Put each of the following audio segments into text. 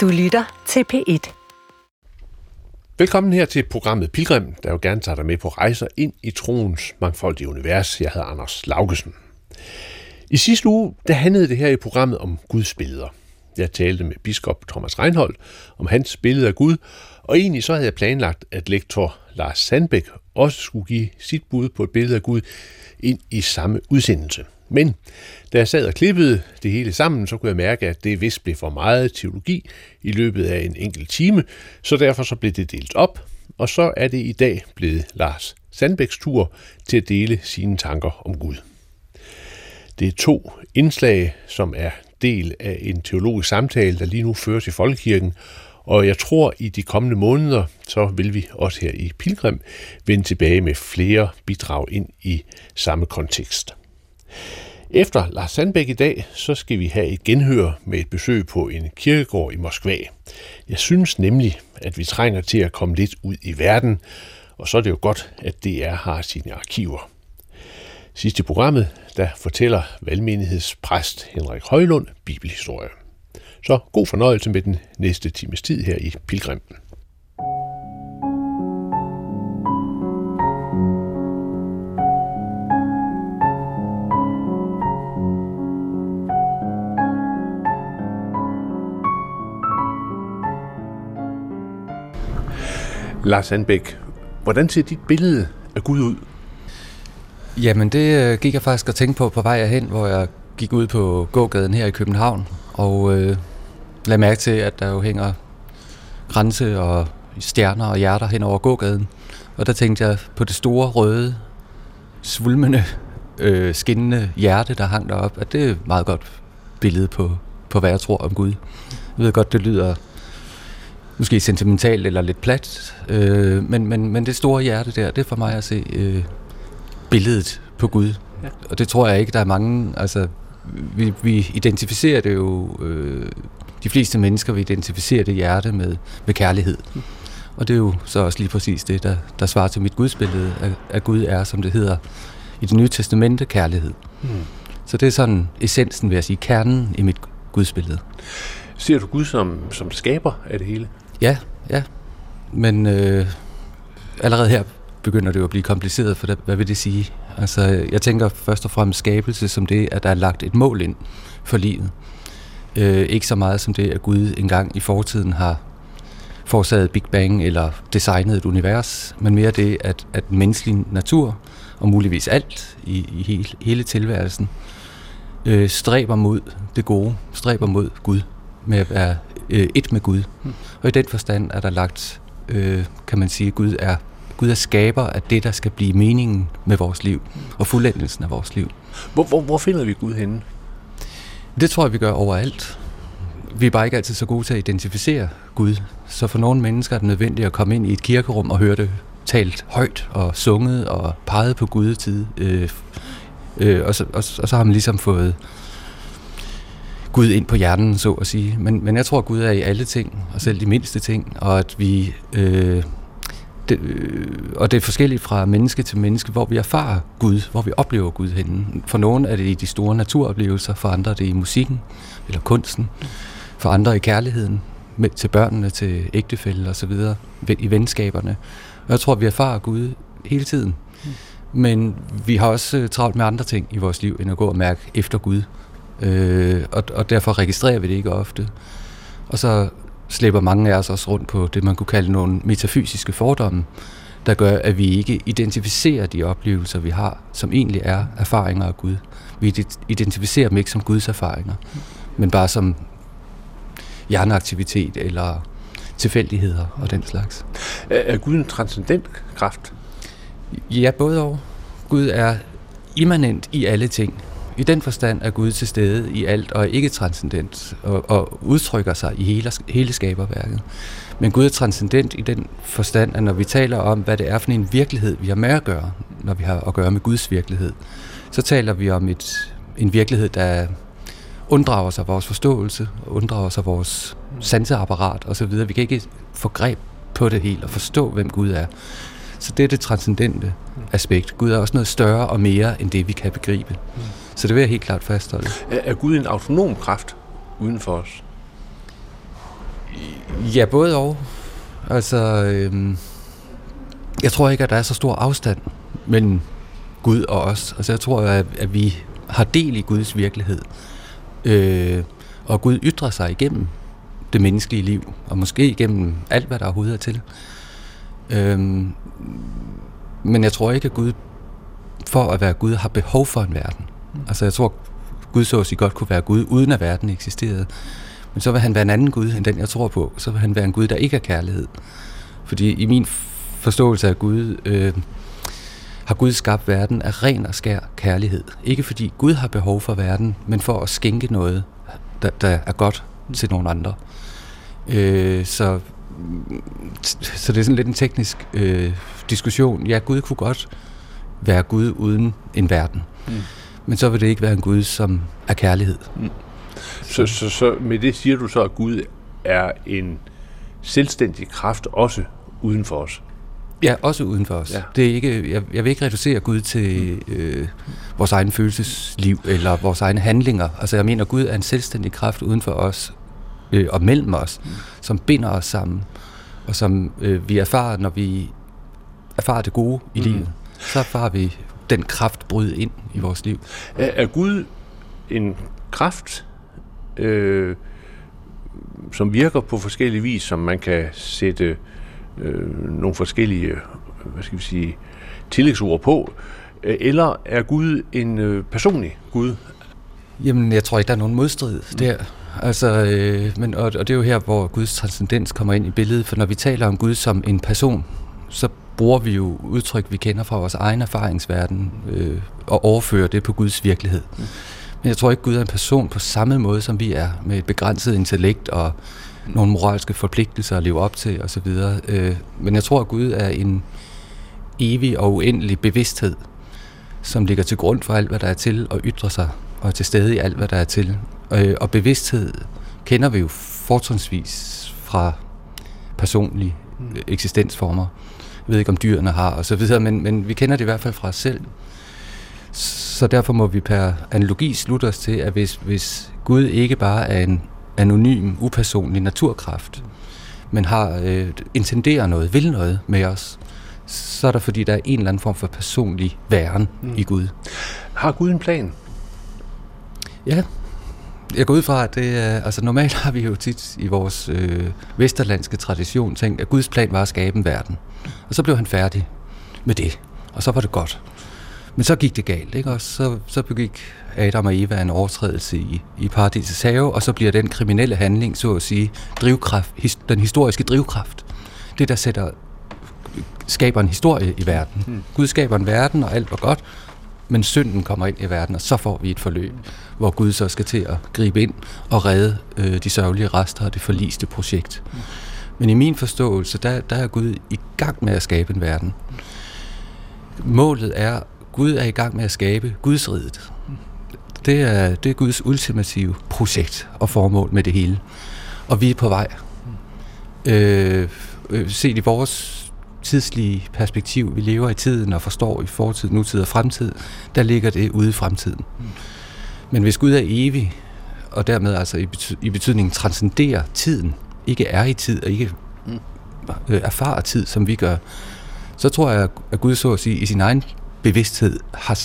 Du lytter til P1. Velkommen her til programmet Pilgrim, der jo gerne tager dig med på rejser ind i troens mangfoldige univers. Jeg hedder Anders Laugesen. I sidste uge, der handlede det her i programmet om Guds billeder. Jeg talte med biskop Thomas Reinhold om hans billede af Gud, og egentlig så havde jeg planlagt, at lektor Lars Sandbæk også skulle give sit bud på et billede af Gud ind i samme udsendelse. Men da jeg sad og klippede det hele sammen, så kunne jeg mærke, at det vist blev for meget teologi i løbet af en enkelt time, så derfor så blev det delt op, og så er det i dag blevet Lars Sandbæks tur til at dele sine tanker om Gud. Det er to indslag, som er del af en teologisk samtale, der lige nu føres i Folkekirken, og jeg tror, i de kommende måneder, så vil vi også her i Pilgrim vende tilbage med flere bidrag ind i samme kontekst. Efter Lars Sandbæk i dag, så skal vi have et genhør med et besøg på en kirkegård i Moskva. Jeg synes nemlig, at vi trænger til at komme lidt ud i verden, og så er det jo godt, at DR har sine arkiver. Sidst i programmet, der fortæller valgmenighedspræst Henrik Højlund bibelhistorie. Så god fornøjelse med den næste times tid her i Pilgrimten. Lars Sandbæk, hvordan ser dit billede af Gud ud? Jamen, det øh, gik jeg faktisk at tænke på på vej hen, hvor jeg gik ud på gågaden her i København, og øh, lagde mærke til, at der jo hænger grænse og stjerner og hjerter hen over gågaden. Og der tænkte jeg på det store, røde, svulmende, øh, skinnende hjerte, der hang derop, at det er et meget godt billede på, på, hvad jeg tror om Gud. Jeg ved godt, det lyder måske sentimentalt eller lidt plat, øh, men, men, men det store hjerte der, det er for mig at se øh, billedet på Gud. Ja. Og det tror jeg ikke, der er mange, altså vi, vi identificerer det jo, øh, de fleste mennesker vil identificere det hjerte med, med kærlighed. Mm. Og det er jo så også lige præcis det, der, der svarer til mit gudsbillede, at, at Gud er, som det hedder i det nye testamente, kærlighed. Mm. Så det er sådan essensen, vil jeg sige, kernen i mit gudsbillede. Ser du Gud som, som skaber af det hele? Ja, ja. Men øh, allerede her begynder det jo at blive kompliceret, for hvad vil det sige? Altså, jeg tænker først og fremmest skabelse som det, at der er lagt et mål ind for livet. Øh, ikke så meget som det, at Gud engang i fortiden har forårsaget Big Bang eller designet et univers, men mere det, at, at menneskelig natur, og muligvis alt i, i hele, hele tilværelsen, øh, stræber mod det gode, stræber mod Gud, med at være øh, et med Gud. Hm. Og i den forstand er der lagt, øh, kan man sige, at Gud er, Gud er skaber af det, der skal blive meningen med vores liv, og fuldendelsen af vores liv. Hvor, hvor, hvor finder vi Gud henne? Det tror jeg, vi gør overalt. Vi er bare ikke altid så gode til at identificere Gud. Så for nogle mennesker er det nødvendigt at komme ind i et kirkerum og høre det talt højt og sunget og peget på Gud tid. Øh, øh, og, så, og, og så har man ligesom fået Gud ind på hjernen, så at sige. Men, men jeg tror, at Gud er i alle ting, og selv de mindste ting, og at vi... Øh, det, øh, og det er forskelligt fra menneske til menneske, hvor vi erfarer Gud, hvor vi oplever Gud henne. For nogle er det i de store naturoplevelser, for andre er det i musikken eller kunsten, for andre i kærligheden med, til børnene, til ægtefælde og så videre, i venskaberne. Og jeg tror, at vi erfarer Gud hele tiden. Men vi har også øh, travlt med andre ting i vores liv, end at gå og mærke efter Gud. Øh, og, og derfor registrerer vi det ikke ofte. Og så slæber mange af os også rundt på det, man kunne kalde nogle metafysiske fordomme, der gør, at vi ikke identificerer de oplevelser, vi har, som egentlig er erfaringer af Gud. Vi identificerer dem ikke som Guds erfaringer, men bare som hjerneaktivitet eller tilfældigheder og den slags. Er Gud en transcendent kraft? Ja, både og. Gud er immanent i alle ting. I den forstand er Gud til stede i alt og er ikke transcendent og, og udtrykker sig i hele, hele skaberværket. Men Gud er transcendent i den forstand, at når vi taler om, hvad det er for en virkelighed, vi har med at gøre, når vi har at gøre med Guds virkelighed, så taler vi om et, en virkelighed, der unddrager sig vores forståelse, unddrager sig vores sanseapparat osv. Vi kan ikke få greb på det helt og forstå, hvem Gud er. Så det er det transcendente aspekt. Gud er også noget større og mere end det, vi kan begribe. Mm. Så det vil jeg helt klart fastholde. Er, er Gud en autonom kraft uden for os? Ja, både og. Altså, øhm, jeg tror ikke, at der er så stor afstand mellem Gud og os. Altså, jeg tror, at, at vi har del i Guds virkelighed. Øh, og Gud ytrer sig igennem det menneskelige liv, og måske igennem alt, hvad der overhovedet er til. Øhm, men jeg tror ikke, at Gud, for at være Gud, har behov for en verden. Altså jeg tror, Gud så at sige godt kunne være Gud, uden at verden eksisterede. Men så vil han være en anden Gud, end den jeg tror på. Så vil han være en Gud, der ikke er kærlighed. Fordi i min forståelse af Gud, øh, har Gud skabt verden af ren og skær kærlighed. Ikke fordi Gud har behov for verden, men for at skænke noget, der, der er godt til nogle andre. Øh, så, så det er sådan lidt en teknisk øh, diskussion. Ja, Gud kunne godt være Gud uden en verden. Mm. Men så vil det ikke være en Gud, som er kærlighed. Mm. Så, så, så med det siger du så, at Gud er en selvstændig kraft også uden for os? Ja, også uden for os. Ja. Det er ikke, jeg, jeg vil ikke reducere Gud til øh, vores egen følelsesliv eller vores egne handlinger. Altså jeg mener, Gud er en selvstændig kraft uden for os øh, og mellem os, mm. som binder os sammen, og som øh, vi erfarer, når vi erfarer det gode i mm. livet. Så erfarer vi den kraft bryde ind i vores liv. Er, er Gud en kraft, øh, som virker på forskellige vis, som man kan sætte øh, nogle forskellige hvad skal vi sige, tillægsord på, øh, eller er Gud en øh, personlig Gud? Jamen, jeg tror ikke, der er nogen modstrid mm. der. Altså, øh, men, og, og det er jo her, hvor Guds transcendens kommer ind i billedet, for når vi taler om Gud som en person, så bruger vi jo udtryk, vi kender fra vores egen erfaringsverden, øh, og overfører det på Guds virkelighed. Mm. Men jeg tror ikke, Gud er en person på samme måde, som vi er, med et begrænset intellekt og nogle moralske forpligtelser at leve op til osv. Øh, men jeg tror, at Gud er en evig og uendelig bevidsthed, som ligger til grund for alt, hvad der er til at ytre sig, og er til stede i alt, hvad der er til. Øh, og bevidsthed kender vi jo fortrinsvis fra personlige mm. Jeg ved ikke, om dyrene har og så videre, men, men vi kender det i hvert fald fra os selv. Så derfor må vi per analogi slutte os til, at hvis, hvis Gud ikke bare er en anonym, upersonlig naturkraft, men har øh, intenderer noget, vil noget med os, så er der fordi, der er en eller anden form for personlig væren mm. i Gud. Har Gud en plan? Ja, jeg går ud fra, at det er, altså normalt har vi jo tit i vores øh, vesterlandske tradition tænkt, at Guds plan var at skabe en verden. Og så blev han færdig med det, og så var det godt. Men så gik det galt, ikke? og så, så begik Adam og Eva en overtrædelse i, i paradisets have, og så bliver den kriminelle handling, så at sige, drivkraft, his, den historiske drivkraft. Det, der sætter, skaber en historie i verden. Hmm. Gud skaber en verden, og alt var godt, men synden kommer ind i verden, og så får vi et forløb, hvor Gud så skal til at gribe ind og redde øh, de sørgelige rester af det forliste projekt. Hmm. Men i min forståelse, der, der er Gud i gang med at skabe en verden. Målet er Gud er i gang med at skabe Guds Gudsriget. Det er, det er Guds ultimative projekt og formål med det hele. Og vi er på vej. Øh, øh, set i vores tidslige perspektiv, vi lever i tiden og forstår i fortid, nutid og fremtid, der ligger det ude i fremtiden. Men hvis Gud er evig, og dermed altså i, bety- i betydningen transcenderer tiden, ikke er i tid og ikke øh, erfarer tid, som vi gør, så tror jeg, at Gud så at sige i sin egen bevidsthed har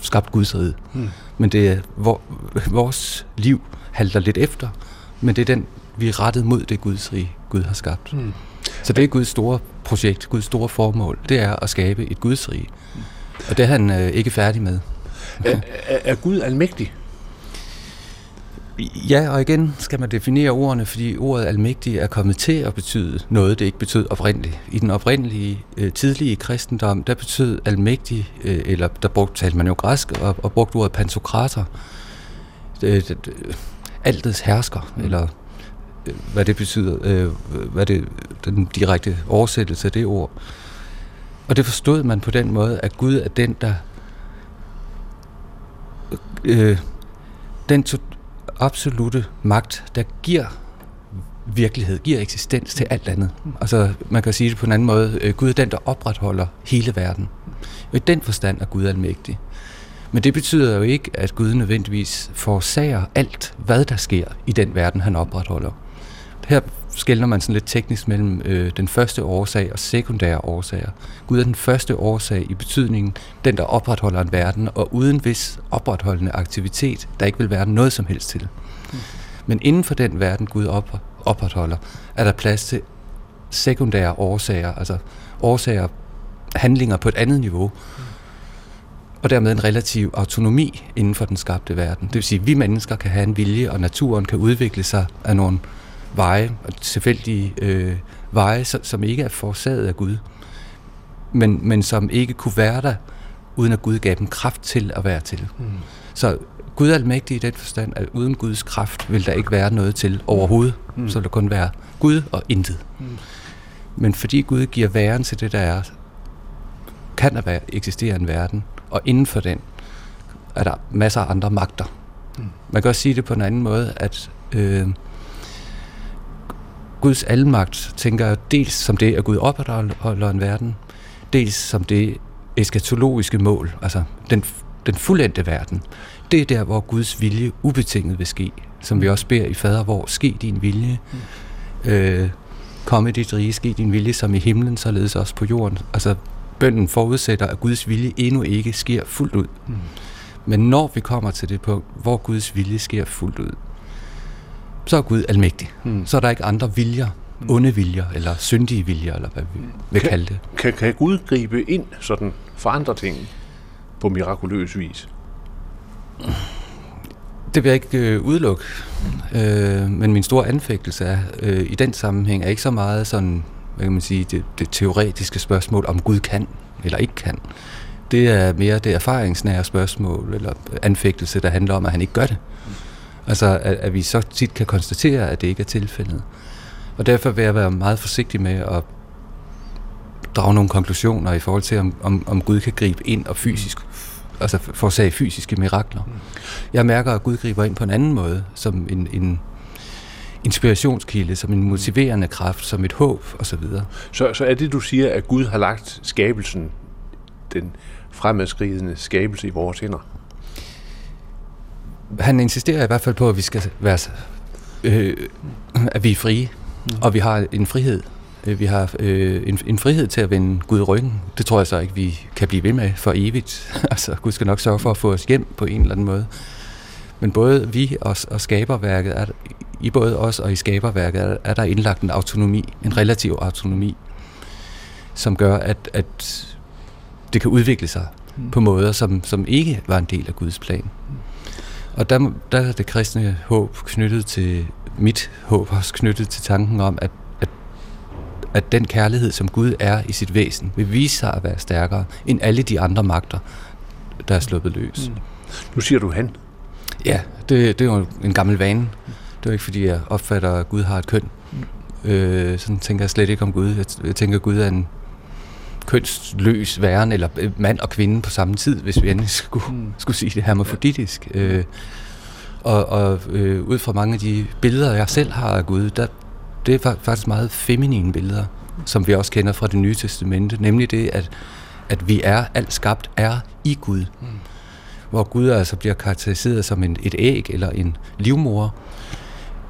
skabt Guds rige. Hmm. Men det er, hvor, vores liv halter lidt efter, men det er den, vi er rettet mod det Guds rige, Gud har skabt. Hmm. Så det er Guds store projekt, Guds store formål, det er at skabe et Guds rige. Og det er han øh, ikke færdig med. Er, er, er Gud almægtig? Ja, og igen skal man definere ordene, fordi ordet almægtig er kommet til at betyde noget, det ikke betød oprindeligt. I den oprindelige, øh, tidlige kristendom, der betød almægtig, øh, eller der brugte, talte man jo græsk, og, og brugte ordet pantokrator, det, altets hersker, mm. eller øh, hvad det betyder, øh, hvad det den direkte oversættelse af det ord. Og det forstod man på den måde, at Gud er den, der øh, den to, absolute magt, der giver virkelighed, giver eksistens til alt andet. Altså, man kan sige det på en anden måde. Øh, Gud er den, der opretholder hele verden. Og i den forstand er Gud almægtig. Men det betyder jo ikke, at Gud nødvendigvis forårsager alt, hvad der sker i den verden, han opretholder. Her skældner man sådan lidt teknisk mellem øh, den første årsag og sekundære årsager. Gud er den første årsag i betydningen, den der opretholder en verden, og uden hvis opretholdende aktivitet, der ikke vil være noget som helst til. Mm. Men inden for den verden, Gud op, opretholder, er der plads til sekundære årsager, altså årsager, handlinger på et andet niveau, mm. og dermed en relativ autonomi inden for den skabte verden. Det vil sige, at vi mennesker kan have en vilje, og naturen kan udvikle sig af nogle veje, tilfældige øh, veje, som ikke er forårsaget af Gud, men, men som ikke kunne være der, uden at Gud gav dem kraft til at være til. Mm. Så Gud er almægtig i den forstand, at uden Guds kraft vil der ikke være noget til overhovedet. Mm. Så vil der kun være Gud og intet. Mm. Men fordi Gud giver væren til det, der er, kan der være, eksistere en verden, og inden for den er der masser af andre magter. Mm. Man kan også sige det på en anden måde, at øh, Guds almagt tænker jeg dels som det, at Gud opretholder en verden, dels som det eskatologiske mål, altså den, den fuldendte verden. Det er der, hvor Guds vilje ubetinget vil ske, som vi også beder i fader, hvor ske din vilje, mm. øh, komme dit rige, ske din vilje som i himlen, således også på jorden. Altså bønden forudsætter, at Guds vilje endnu ikke sker fuldt ud. Mm. Men når vi kommer til det punkt, hvor Guds vilje sker fuldt ud, så er Gud almægtig. Mm. Så er der ikke andre viljer, mm. onde viljer, eller syndige viljer, eller hvad vi vil kalde det. Kan, kan Gud gribe ind sådan for andre ting på mirakuløs vis? Det vil jeg ikke øh, udelukke. Øh, men min store anfægtelse er, øh, i den sammenhæng er ikke så meget sådan, hvad kan man sige, det, det teoretiske spørgsmål, om Gud kan eller ikke kan. Det er mere det erfaringsnære spørgsmål, eller anfægtelse, der handler om, at han ikke gør det. Altså, at, at vi så tit kan konstatere, at det ikke er tilfældet. Og derfor vil jeg være meget forsigtig med at drage nogle konklusioner i forhold til, om, om, om Gud kan gribe ind og fysisk, altså forårsage fysiske mirakler. Jeg mærker, at Gud griber ind på en anden måde, som en, en inspirationskilde, som en motiverende kraft, som et håb osv. Så, så er det, du siger, at Gud har lagt skabelsen, den fremadskridende skabelse i vores hænder? Han insisterer i hvert fald på, at vi skal være, øh, at vi er frie, mm. og vi har en frihed. Øh, vi har øh, en, en frihed til at vende Gud ryggen. Det tror jeg så ikke, vi kan blive ved med for evigt. altså, Gud skal nok sørge for at få os hjem på en eller anden måde. Men både vi og, og skaberværket, er, i både os og i skaberværket, er, er der indlagt en autonomi, en relativ autonomi, som gør, at, at det kan udvikle sig mm. på måder, som, som ikke var en del af Guds plan. Mm. Og der, der er det kristne håb knyttet til, mit håb også knyttet til tanken om, at, at, at den kærlighed, som Gud er i sit væsen, vil vise sig at være stærkere end alle de andre magter, der er sluppet løs. Mm. Nu siger du han. Ja, det, det er jo en gammel vane. Det er ikke, fordi jeg opfatter, at Gud har et køn. Mm. Øh, sådan tænker jeg slet ikke om Gud. Jeg, jeg tænker, at Gud er en, kønsløs væren, eller øh, mand og kvinde på samme tid, hvis vi endelig skulle, mm. skulle sige det hermafroditisk. Øh, og og øh, ud fra mange af de billeder, jeg selv har af Gud, der, det er faktisk meget feminine billeder, som vi også kender fra det nye testamente, nemlig det, at, at vi er, alt skabt er i Gud. Mm. Hvor Gud altså bliver karakteriseret som en, et æg eller en livmor,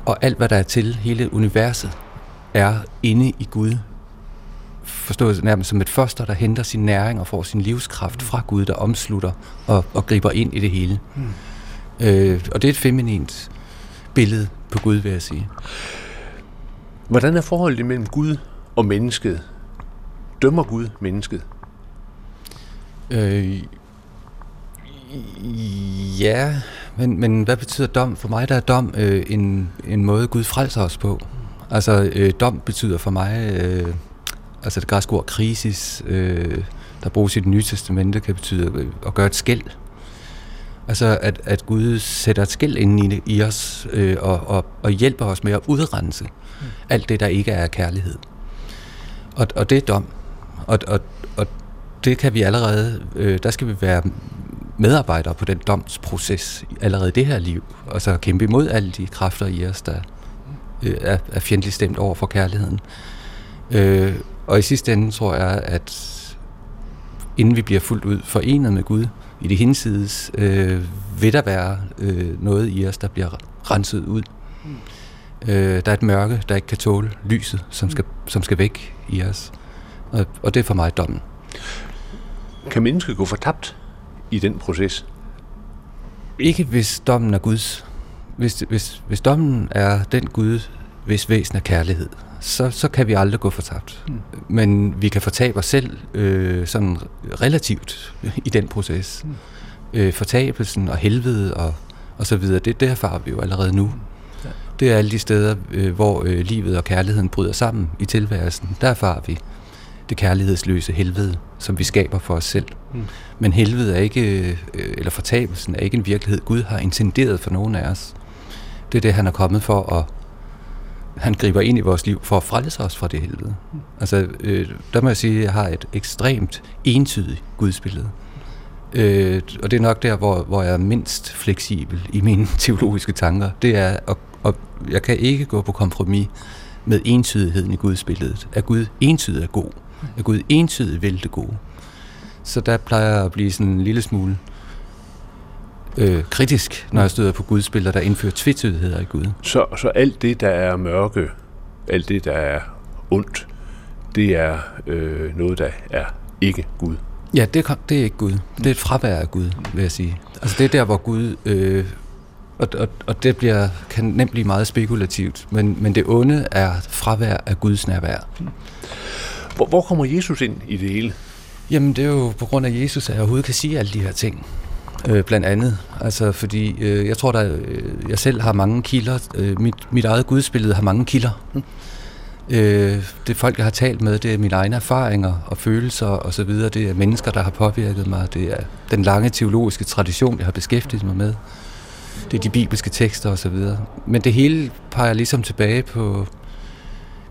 og alt, hvad der er til, hele universet, er inde i Gud forstået nærmest som et foster, der henter sin næring og får sin livskraft fra Gud, der omslutter og, og griber ind i det hele. Mm. Øh, og det er et feminint billede på Gud, vil jeg sige. Hvordan er forholdet mellem Gud og mennesket? Dømmer Gud mennesket? Øh, ja, men, men hvad betyder dom? For mig der er dom øh, en, en måde, Gud frelser os på. Altså, øh, dom betyder for mig øh, altså det græske ord krisis, øh, der bruges i det nye testamente, kan betyde at gøre et skæld. Altså at, at Gud sætter et skæld ind i, i os øh, og, og, og hjælper os med at udrense mm. alt det, der ikke er kærlighed. Og, og det er dom. Og, og, og det kan vi allerede, øh, der skal vi være medarbejdere på den domsproces allerede det her liv, og så kæmpe imod alle de kræfter i os, der øh, er, er fjendtligt stemt over for kærligheden. Øh, og i sidste ende tror jeg, at inden vi bliver fuldt ud forenet med Gud i det hinsides, øh, vil der være øh, noget i os, der bliver renset ud. Mm. Øh, der er et mørke, der ikke kan tåle lyset, som skal, som skal væk i os. Og, og det er for mig dommen. Kan mennesket gå fortabt i den proces? Ikke hvis dommen er Guds. Hvis, hvis, hvis dommen er den Gud, hvis væsen er kærlighed, så, så kan vi aldrig gå fortabt. Mm. Men vi kan fortabe os selv øh, sådan relativt i den proces. Mm. Øh, fortabelsen og helvede og, og så videre, det, det erfarer vi jo allerede nu. Ja. Det er alle de steder, øh, hvor øh, livet og kærligheden bryder sammen i tilværelsen. Der erfarer vi det kærlighedsløse helvede, som vi skaber for os selv. Mm. Men helvede er ikke, øh, eller fortabelsen er ikke en virkelighed, Gud har intenderet for nogen af os. Det er det, han er kommet for at han griber ind i vores liv for at frelse os fra det helvede. Altså, øh, der må jeg sige, at jeg har et ekstremt entydigt gudsbillede. Øh, og det er nok der, hvor, hvor jeg er mindst fleksibel i mine teologiske tanker. Det er, at, at jeg kan ikke gå på kompromis med entydigheden i gudsbilledet. At Gud entydigt er god. At Gud entydigt vil det gode. Så der plejer jeg at blive sådan en lille smule øh, kritisk, når jeg støder på gudsbilleder, der indfører tvetydigheder i Gud. Så, så alt det, der er mørke, alt det, der er ondt, det er øh, noget, der er ikke Gud? Ja, det, det er ikke Gud. Det er et fravær af Gud, vil jeg sige. Altså det er der, hvor Gud... Øh, og, og, og det bliver, kan nemt blive meget spekulativt, men, men det onde er fravær af Guds nærvær. Hvor, hvor kommer Jesus ind i det hele? Jamen, det er jo på grund af Jesus, at jeg overhovedet kan sige alle de her ting. Øh, blandt andet. Altså, fordi øh, jeg tror, at øh, jeg selv har mange kilder. Øh, mit, mit eget gudsbillede har mange kilder. Mm. Øh, det folk, jeg har talt med, det er mine egne erfaringer og følelser og så videre. Det er mennesker, der har påvirket mig. Det er den lange teologiske tradition, jeg har beskæftiget mig med. Det er de bibelske tekster og så videre. Men det hele peger ligesom tilbage på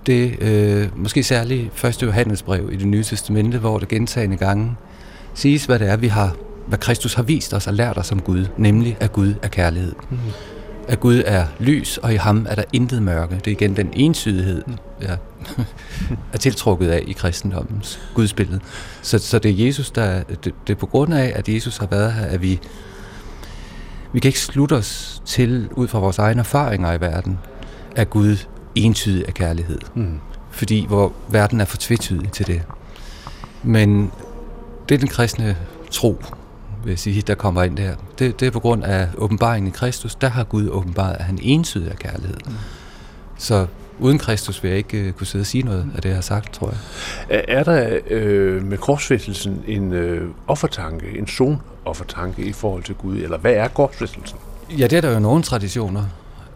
det, øh, måske særligt første Johannesbrev i det nye testamente, hvor det gentagende gange siges, hvad det er, vi har hvad Kristus har vist os og lært os om Gud, nemlig at Gud er kærlighed. Mm. At Gud er lys, og i ham er der intet mørke. Det er igen den ensydighed, mm. jeg er tiltrukket af i kristendommens gudsbillede. Så, så det er Jesus, der det, det er på grund af, at Jesus har været her, at vi vi kan ikke slutte os til, ud fra vores egne erfaringer i verden, at Gud entydig er kærlighed. Mm. Fordi hvor verden er for tvetydig til det. Men det er den kristne tro, sige, der kommer ind der. Det, det er på grund af åbenbaringen i Kristus. Der har Gud åbenbaret, at han entydig er kærlighed. Mm. Så uden Kristus vil jeg ikke uh, kunne sidde og sige noget af det, jeg har sagt, tror jeg. Er der øh, med korsfæstelsen en øh, offertanke, en son-offertanke i forhold til Gud, eller hvad er korsfæstelsen? Ja, det er der jo nogle traditioner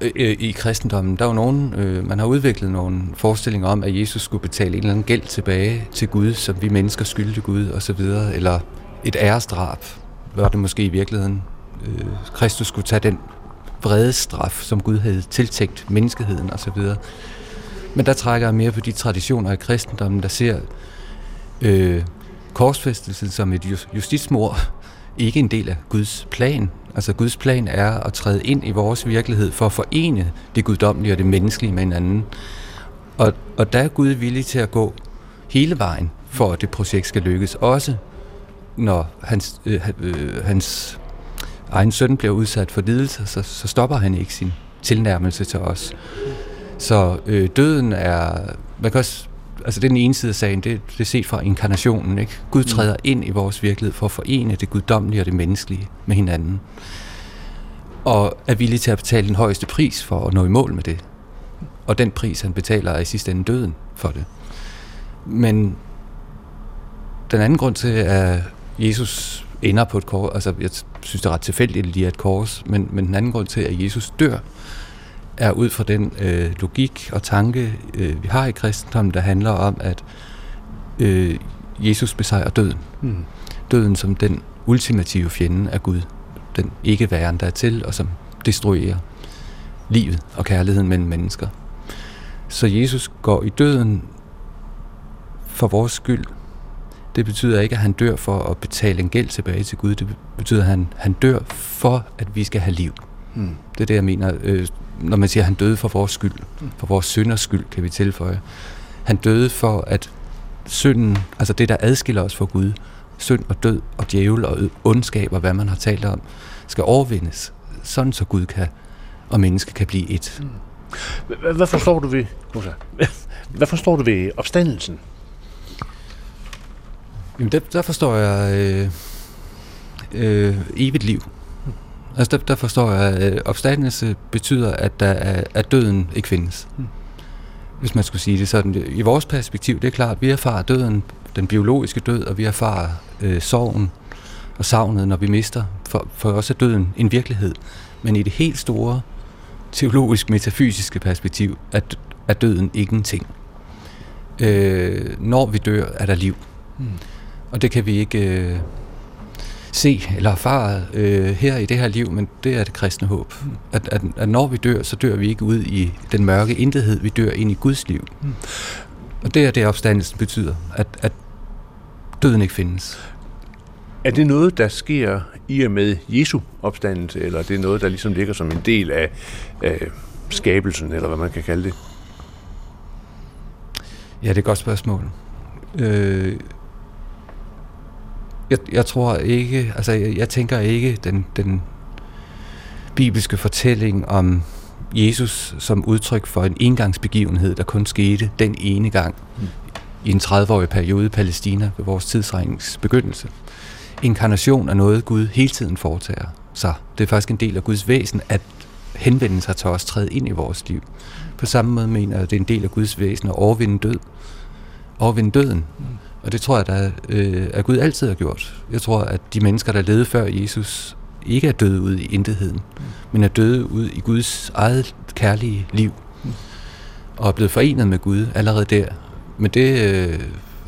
øh, øh, i kristendommen. Der er jo nogen, øh, man har udviklet nogle forestillinger om, at Jesus skulle betale en eller anden gæld tilbage til Gud, som vi mennesker skyldte Gud, og så videre, eller et æresdrab var det måske i virkeligheden. Øh, Kristus skulle tage den vrede straf, som Gud havde tiltænkt menneskeheden osv. Men der trækker jeg mere på de traditioner i kristendommen, der ser øh, korsfæstelsen som et justitsmord, ikke en del af Guds plan. Altså Guds plan er at træde ind i vores virkelighed for at forene det guddommelige og det menneskelige med hinanden. Og, og der er Gud villig til at gå hele vejen for at det projekt skal lykkes. Også når hans, øh, øh, hans egen søn bliver udsat for lidelse, så, så stopper han ikke sin tilnærmelse til os. Så øh, døden er, man kan også, altså det er den ene side af sagen, det, det er set fra inkarnationen. Ikke? Gud mm. træder ind i vores virkelighed for at forene det guddommelige og det menneskelige med hinanden. Og er villig til at betale den højeste pris for at nå i mål med det. Og den pris, han betaler, er i sidste ende døden for det. Men den anden grund til, at Jesus ender på et kors, altså jeg synes, det er ret tilfældigt, at lige er et kors, men, men den anden grund til, at Jesus dør, er ud fra den øh, logik og tanke, øh, vi har i kristendommen, der handler om, at øh, Jesus besejrer døden. Mm. Døden som den ultimative fjende af Gud. Den ikke væren, der er til, og som destruerer livet og kærligheden mellem mennesker. Så Jesus går i døden for vores skyld, det betyder ikke, at han dør for at betale en gæld tilbage til Gud. Det betyder, at han, han dør for, at vi skal have liv. Mm. Det er det, jeg mener. Øh, når man siger, at han døde for vores skyld, hmm. for vores synders skyld, kan vi tilføje. Han døde for, at synden, altså det, der adskiller os fra Gud, synd og død og djævel og ondskab og hvad man har talt om, skal overvindes, sådan så Gud kan og menneske kan blive et. Mm. Hvad forstår du ved, hvad forstår du ved opstandelsen? Jamen, der, der forstår jeg øh, øh, evigt liv. Altså, der, der forstår jeg, at øh, opstandelse betyder, at, der er, at døden ikke findes. Hmm. Hvis man skulle sige det sådan. I vores perspektiv, det er klart, at vi erfarer døden, den biologiske død, og vi erfarer øh, sorgen og savnet, når vi mister. For, for os er døden en virkelighed. Men i det helt store teologisk metafysiske perspektiv, er, er døden ingenting. Øh, når vi dør, er der liv. Hmm. Og det kan vi ikke øh, se eller erfare øh, her i det her liv, men det er det kristne håb. Mm. At, at, at når vi dør, så dør vi ikke ud i den mørke intethed, vi dør ind i Guds liv. Mm. Og det er det, opstandelsen betyder, at, at døden ikke findes. Er det noget, der sker i og med Jesu opstandelse, eller er det noget, der ligesom ligger som en del af, af skabelsen, eller hvad man kan kalde det? Ja, det er et godt spørgsmål. Øh, jeg, jeg tror ikke, altså jeg, jeg tænker ikke den, den bibelske fortælling om Jesus som udtryk for en engangsbegivenhed, der kun skete den ene gang mm. i en 30-årig periode i Palæstina ved vores tidsregnings begyndelse. Inkarnation er noget, Gud hele tiden foretager sig. Det er faktisk en del af Guds væsen, at henvende sig til os, træde ind i vores liv. På samme måde mener jeg, at det er en del af Guds væsen at overvinde død. Overvinde døden. Mm. Og det tror jeg, da, øh, at Gud altid har gjort. Jeg tror, at de mennesker, der levede før Jesus, ikke er døde ud i intetheden, mm. men er døde ud i Guds eget kærlige liv. Mm. Og er blevet forenet med Gud allerede der. Men det øh,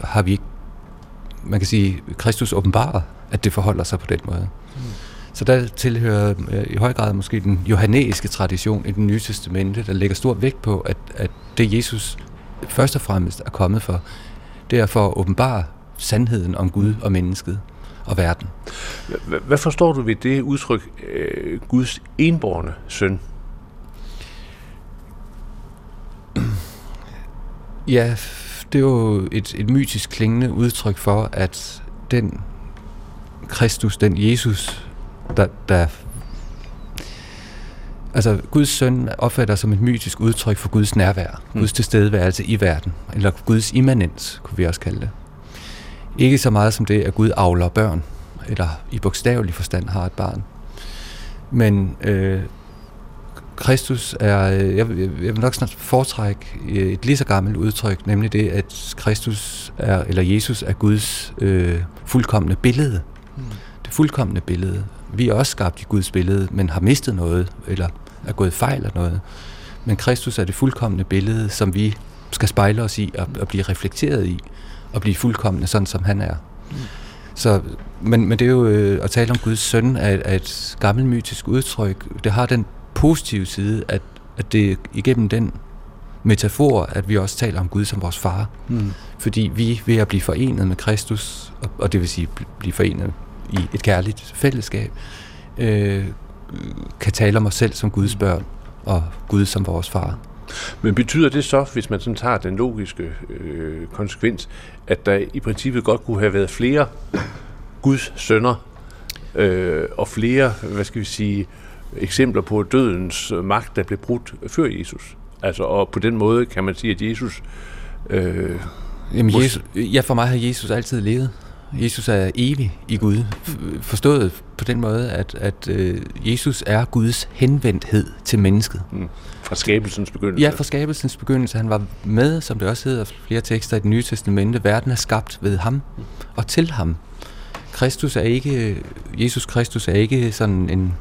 har vi ikke, man kan sige, Kristus åbenbarer, at det forholder sig på den måde. Mm. Så der tilhører øh, i høj grad måske den johannæiske tradition i den nye testamente, der lægger stor vægt på, at, at det Jesus først og fremmest er kommet for, det er for at åbenbare sandheden om Gud og mennesket og verden. Hvad forstår du ved det udtryk, øh, Guds enborne søn? Ja, det er jo et, et mytisk klingende udtryk for, at den Kristus, den Jesus, der, der Altså, Guds søn opfatter som et mytisk udtryk for Guds nærvær, mm. Guds tilstedeværelse i verden, eller Guds immanens, kunne vi også kalde det. Ikke så meget som det, at Gud avler børn, eller i bogstavelig forstand har et barn. Men øh, Kristus er, øh, jeg, jeg vil nok snart foretrække et lige så gammelt udtryk, nemlig det, at Kristus er, eller Jesus er Guds øh, fuldkommende billede. Mm. Det fuldkommende billede. Vi er også skabt i Guds billede, men har mistet noget, eller er gået fejl eller noget. Men Kristus er det fuldkommende billede, som vi skal spejle os i og, og blive reflekteret i, og blive fuldkommende sådan, som han er. Mm. Så, men, men det er jo øh, at tale om Guds søn er, er et gammelt mytisk udtryk. Det har den positive side, at, at det igennem den metafor, at vi også taler om Gud som vores far. Mm. Fordi vi ved at blive forenet med Kristus, og, og det vil sige blive forenet i et kærligt fællesskab, øh, kan tale om os selv som Guds børn, og Gud som vores far. Men betyder det så, hvis man sådan tager den logiske øh, konsekvens, at der i princippet godt kunne have været flere Guds sønner, øh, og flere, hvad skal vi sige, eksempler på dødens magt, der blev brudt før Jesus? Altså, og på den måde kan man sige, at Jesus... Øh, Jamen, Jesus, ja, for mig har Jesus altid levet. Jesus er evig i Gud. Forstået på den måde, at, at øh, Jesus er Guds henvendthed til mennesket. Mm. Fra skabelsens begyndelse? Ja, fra skabelsens begyndelse. Han var med, som det også hedder flere tekster i det nye testamente. Verden er skabt ved ham og til ham. Kristus er ikke, Jesus Kristus er ikke sådan en,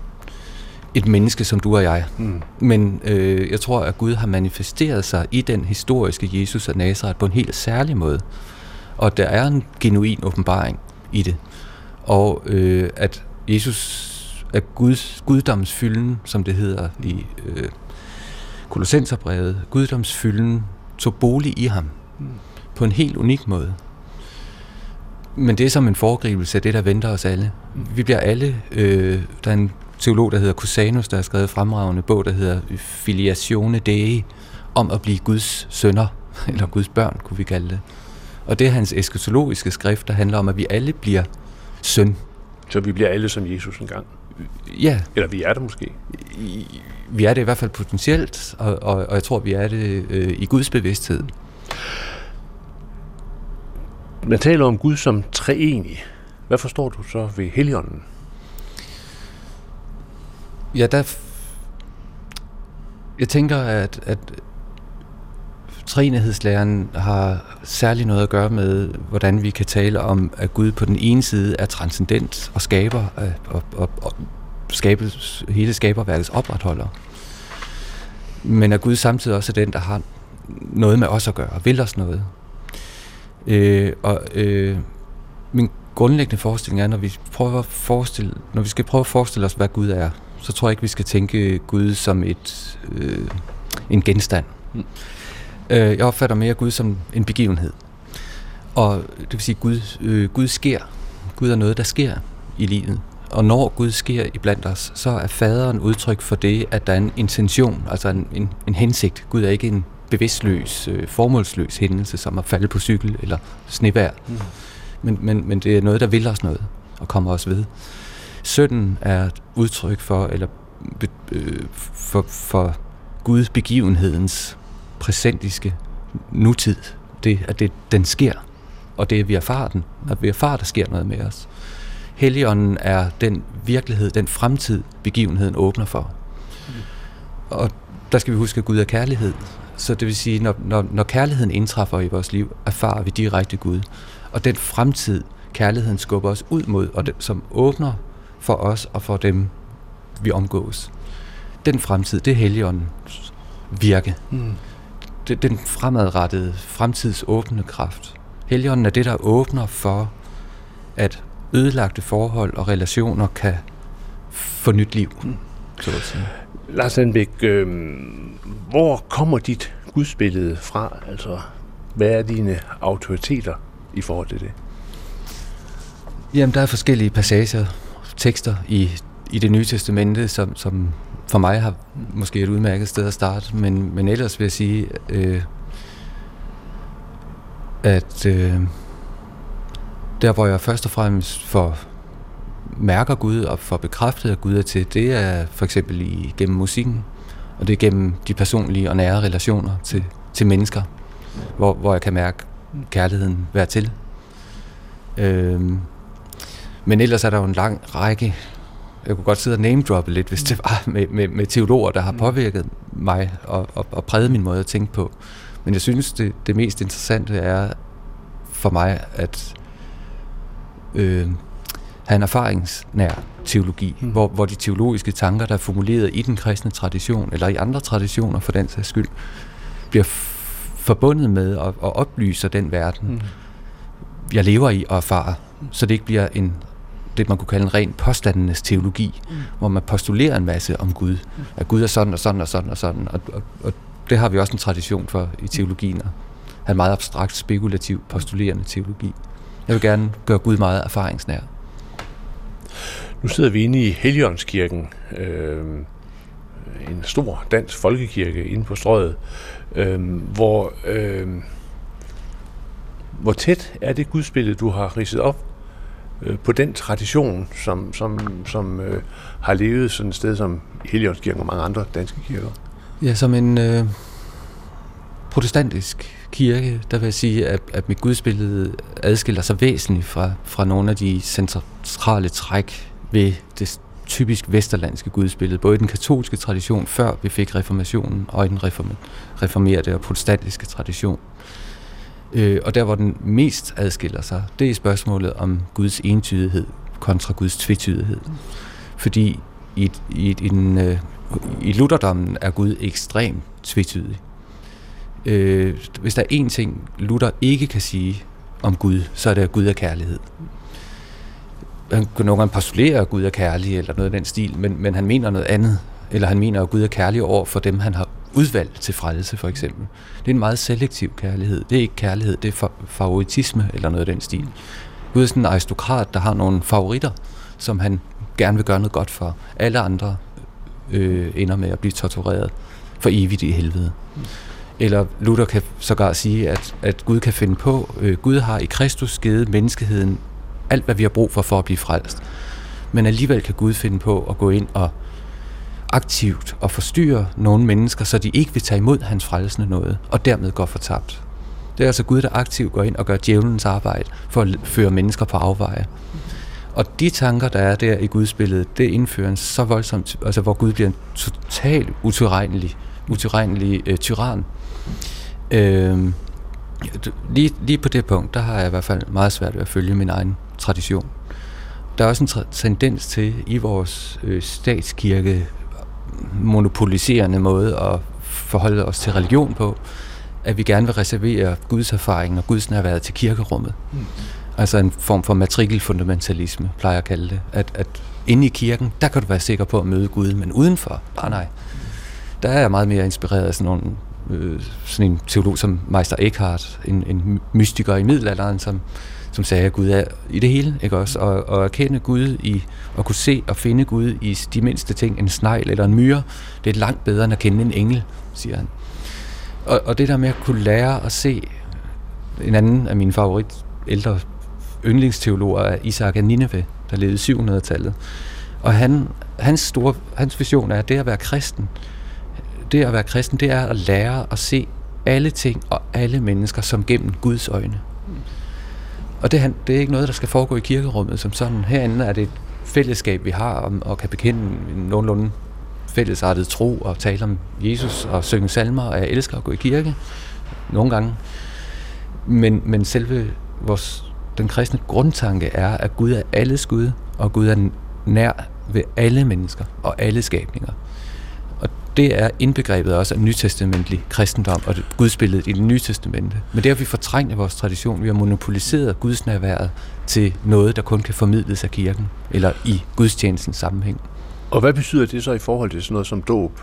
et menneske som du og jeg. Mm. Men øh, jeg tror, at Gud har manifesteret sig i den historiske Jesus af Nazareth på en helt særlig måde og der er en genuin åbenbaring i det. Og øh, at Jesus er Guds, guddomsfylden, som det hedder i øh, Kolossenserbrevet, guddomsfylden tog bolig i ham mm. på en helt unik måde. Men det er som en foregribelse af det, der venter os alle. Vi bliver alle, øh, der er en teolog, der hedder Cusanus, der har skrevet fremragende bog, der hedder Filiatione Dei, om at blive Guds sønner, eller Guds børn, kunne vi kalde det. Og det er hans eskatologiske skrift, der handler om, at vi alle bliver søn. Så vi bliver alle som Jesus engang? Ja. Eller vi er det måske? Vi er det i hvert fald potentielt, og, og, og jeg tror, vi er det øh, i Guds bevidsthed. Man taler om Gud som treenig. Hvad forstår du så ved Helligånden? Ja, der... Jeg tænker, at, at træenighedslæren har særligt noget at gøre med, hvordan vi kan tale om, at Gud på den ene side er transcendent og skaber øh, og, og, og skabes, hele skaberværkets opretholder. Men at Gud samtidig også er den, der har noget med os at gøre, og vil os noget. Øh, og øh, min grundlæggende forestilling er, når vi, prøver at forestille, når vi skal prøve at forestille os, hvad Gud er, så tror jeg ikke, vi skal tænke Gud som et, øh, en genstand. Mm. Øh, jeg opfatter mere Gud som en begivenhed. Og det vil sige, Gud, øh, Gud sker. Gud er noget, der sker i livet. Og når Gud sker i blandt os, så er faderen udtryk for det, at der er en intention, altså en, en, en hensigt. Gud er ikke en bevidstløs, øh, formålsløs hændelse, som at falde på cykel eller snevær. Mm. Men, men, men det er noget, der vil os noget og kommer os ved. Sønden er et udtryk for, eller øh, for, for Guds begivenhedens præsentiske nutid. Det, at det, den sker, og det er, at vi erfarer den, at vi erfarer, der sker noget med os. Helligånden er den virkelighed, den fremtid, begivenheden åbner for. Mm. Og der skal vi huske, at Gud er kærlighed. Så det vil sige, når, når, når kærligheden indtræffer i vores liv, erfarer vi direkte Gud. Og den fremtid, kærligheden skubber os ud mod, og det, som åbner for os og for dem, vi omgås. Den fremtid, det er Helligåndens virke. Mm den fremadrettede, fremtidsåbne kraft. Helligånden er det, der åbner for, at ødelagte forhold og relationer kan få nyt liv. Så at sige. Lars Anbæk, øh, hvor kommer dit gudsbillede fra? Altså, hvad er dine autoriteter i forhold til det? Jamen, der er forskellige passager, tekster i, i det nye testamente, som, som for mig har måske et udmærket sted at starte, men, men ellers vil jeg sige, øh, at øh, der hvor jeg først og fremmest får mærker Gud og får bekræftet, at Gud er til, det er for eksempel i, gennem musikken, og det er gennem de personlige og nære relationer til, til mennesker, hvor, hvor jeg kan mærke kærligheden være til. Øh, men ellers er der jo en lang række jeg kunne godt sidde og name-droppe lidt, hvis det var med, med, med teologer, der har mm. påvirket mig og, og, og præget min måde at tænke på. Men jeg synes, det, det mest interessante er for mig at øh, have en erfaringsnær teologi, mm. hvor, hvor de teologiske tanker, der er formuleret i den kristne tradition, eller i andre traditioner for den sags skyld, bliver forbundet med og, og oplyser den verden, mm. jeg lever i og erfarer, så det ikke bliver en det, man kunne kalde en ren påstandenes teologi, mm. hvor man postulerer en masse om Gud. Mm. At Gud er sådan og sådan og sådan og sådan. Og, og, og det har vi også en tradition for i teologien. At have en meget abstrakt, spekulativ, postulerende teologi. Jeg vil gerne gøre Gud meget erfaringsnær. Nu sidder vi inde i Helligåndskirken, øh, en stor dansk folkekirke inde på strøget, øh, hvor, øh, hvor tæt er det gudsbillede, du har ridset op øh, på den tradition, som, som, som øh, har levet sådan et sted som Helligåndskirken og mange andre danske kirker? Ja, som en øh, protestantisk kirke, der vil jeg sige, at, at mit gudsbillede adskiller sig væsentligt fra, fra nogle af de centrale træk ved det typisk vesterlandske gudsbillede, både i den katolske tradition, før vi fik reformationen, og i den reformerede og protestantiske tradition. Øh, og der, hvor den mest adskiller sig, det er spørgsmålet om Guds entydighed kontra Guds tvetydighed. Fordi i, i, i, den, øh, i lutherdommen er Gud ekstremt tvetydig. Øh, hvis der er én ting, Luther ikke kan sige om Gud, så er det, at Gud er kærlighed. Han kan nogle gange postulere, at Gud er kærlig, eller noget af den stil, men, men han mener noget andet. Eller han mener, at Gud er kærlig over for dem, han har udvalgt til frelse, for eksempel. Det er en meget selektiv kærlighed. Det er ikke kærlighed, det er favoritisme eller noget af den stil. Gud er sådan en aristokrat, der har nogle favoritter, som han gerne vil gøre noget godt for. Alle andre øh, ender med at blive tortureret for evigt i helvede. Eller Luther kan sågar sige, at, at Gud kan finde på, øh, Gud har i Kristus givet menneskeheden alt, hvad vi har brug for for at blive frelst. men alligevel kan Gud finde på at gå ind og aktivt og forstyrre nogle mennesker, så de ikke vil tage imod hans frelsende noget, og dermed går fortabt. Det er altså Gud, der aktivt går ind og gør djævelens arbejde for at føre mennesker på afveje. Og de tanker, der er der i Guds billede, det indfører en så voldsomt, altså hvor Gud bliver en total utilregnelig, utilregnelig øh, tyran. Øh, lige, lige på det punkt, der har jeg i hvert fald meget svært ved at følge min egen tradition. Der er også en tendens til i vores øh, statskirke monopoliserende måde at forholde os til religion på, at vi gerne vil reservere Guds erfaring og Guds nærværet til kirkerummet. Mm. Altså en form for matrikelfundamentalisme, plejer jeg at kalde det. At, at inde i kirken, der kan du være sikker på at møde Gud, men udenfor, nej nej. Der er jeg meget mere inspireret af sådan, nogle, øh, sådan en teolog som Meister Eckhart, en, en mystiker i middelalderen, som, som sagde, at Gud er i det hele, ikke også? Og, og erkende Gud i, og kunne se og finde Gud i de mindste ting, en snegl eller en myre, det er langt bedre end at kende en engel, siger han. Og, og det der med at kunne lære at se en anden af mine favorit ældre yndlingsteologer er Isaac af Nineve, der levede i 700-tallet. Og han, hans, store, hans vision er, at det at være kristen, det at være kristen, det er at lære at se alle ting og alle mennesker som gennem Guds øjne. Og det, det er ikke noget, der skal foregå i kirkerummet som sådan. Herinde er det et fællesskab, vi har, og, og kan bekende en nogenlunde fællesartet tro og tale om Jesus og synge salmer, og jeg elsker at gå i kirke nogle gange. Men, men selve vores, den kristne grundtanke er, at Gud er alles Gud, og Gud er nær ved alle mennesker og alle skabninger. Det er indbegrebet også af nytestamentlig kristendom og gudsbilledet i det nye testamente. Men det har vi fortrængt i vores tradition. Vi har monopoliseret Guds nærværet til noget, der kun kan formidles af kirken, eller i gudstjenestens sammenhæng. Og hvad betyder det så i forhold til sådan noget som dåb?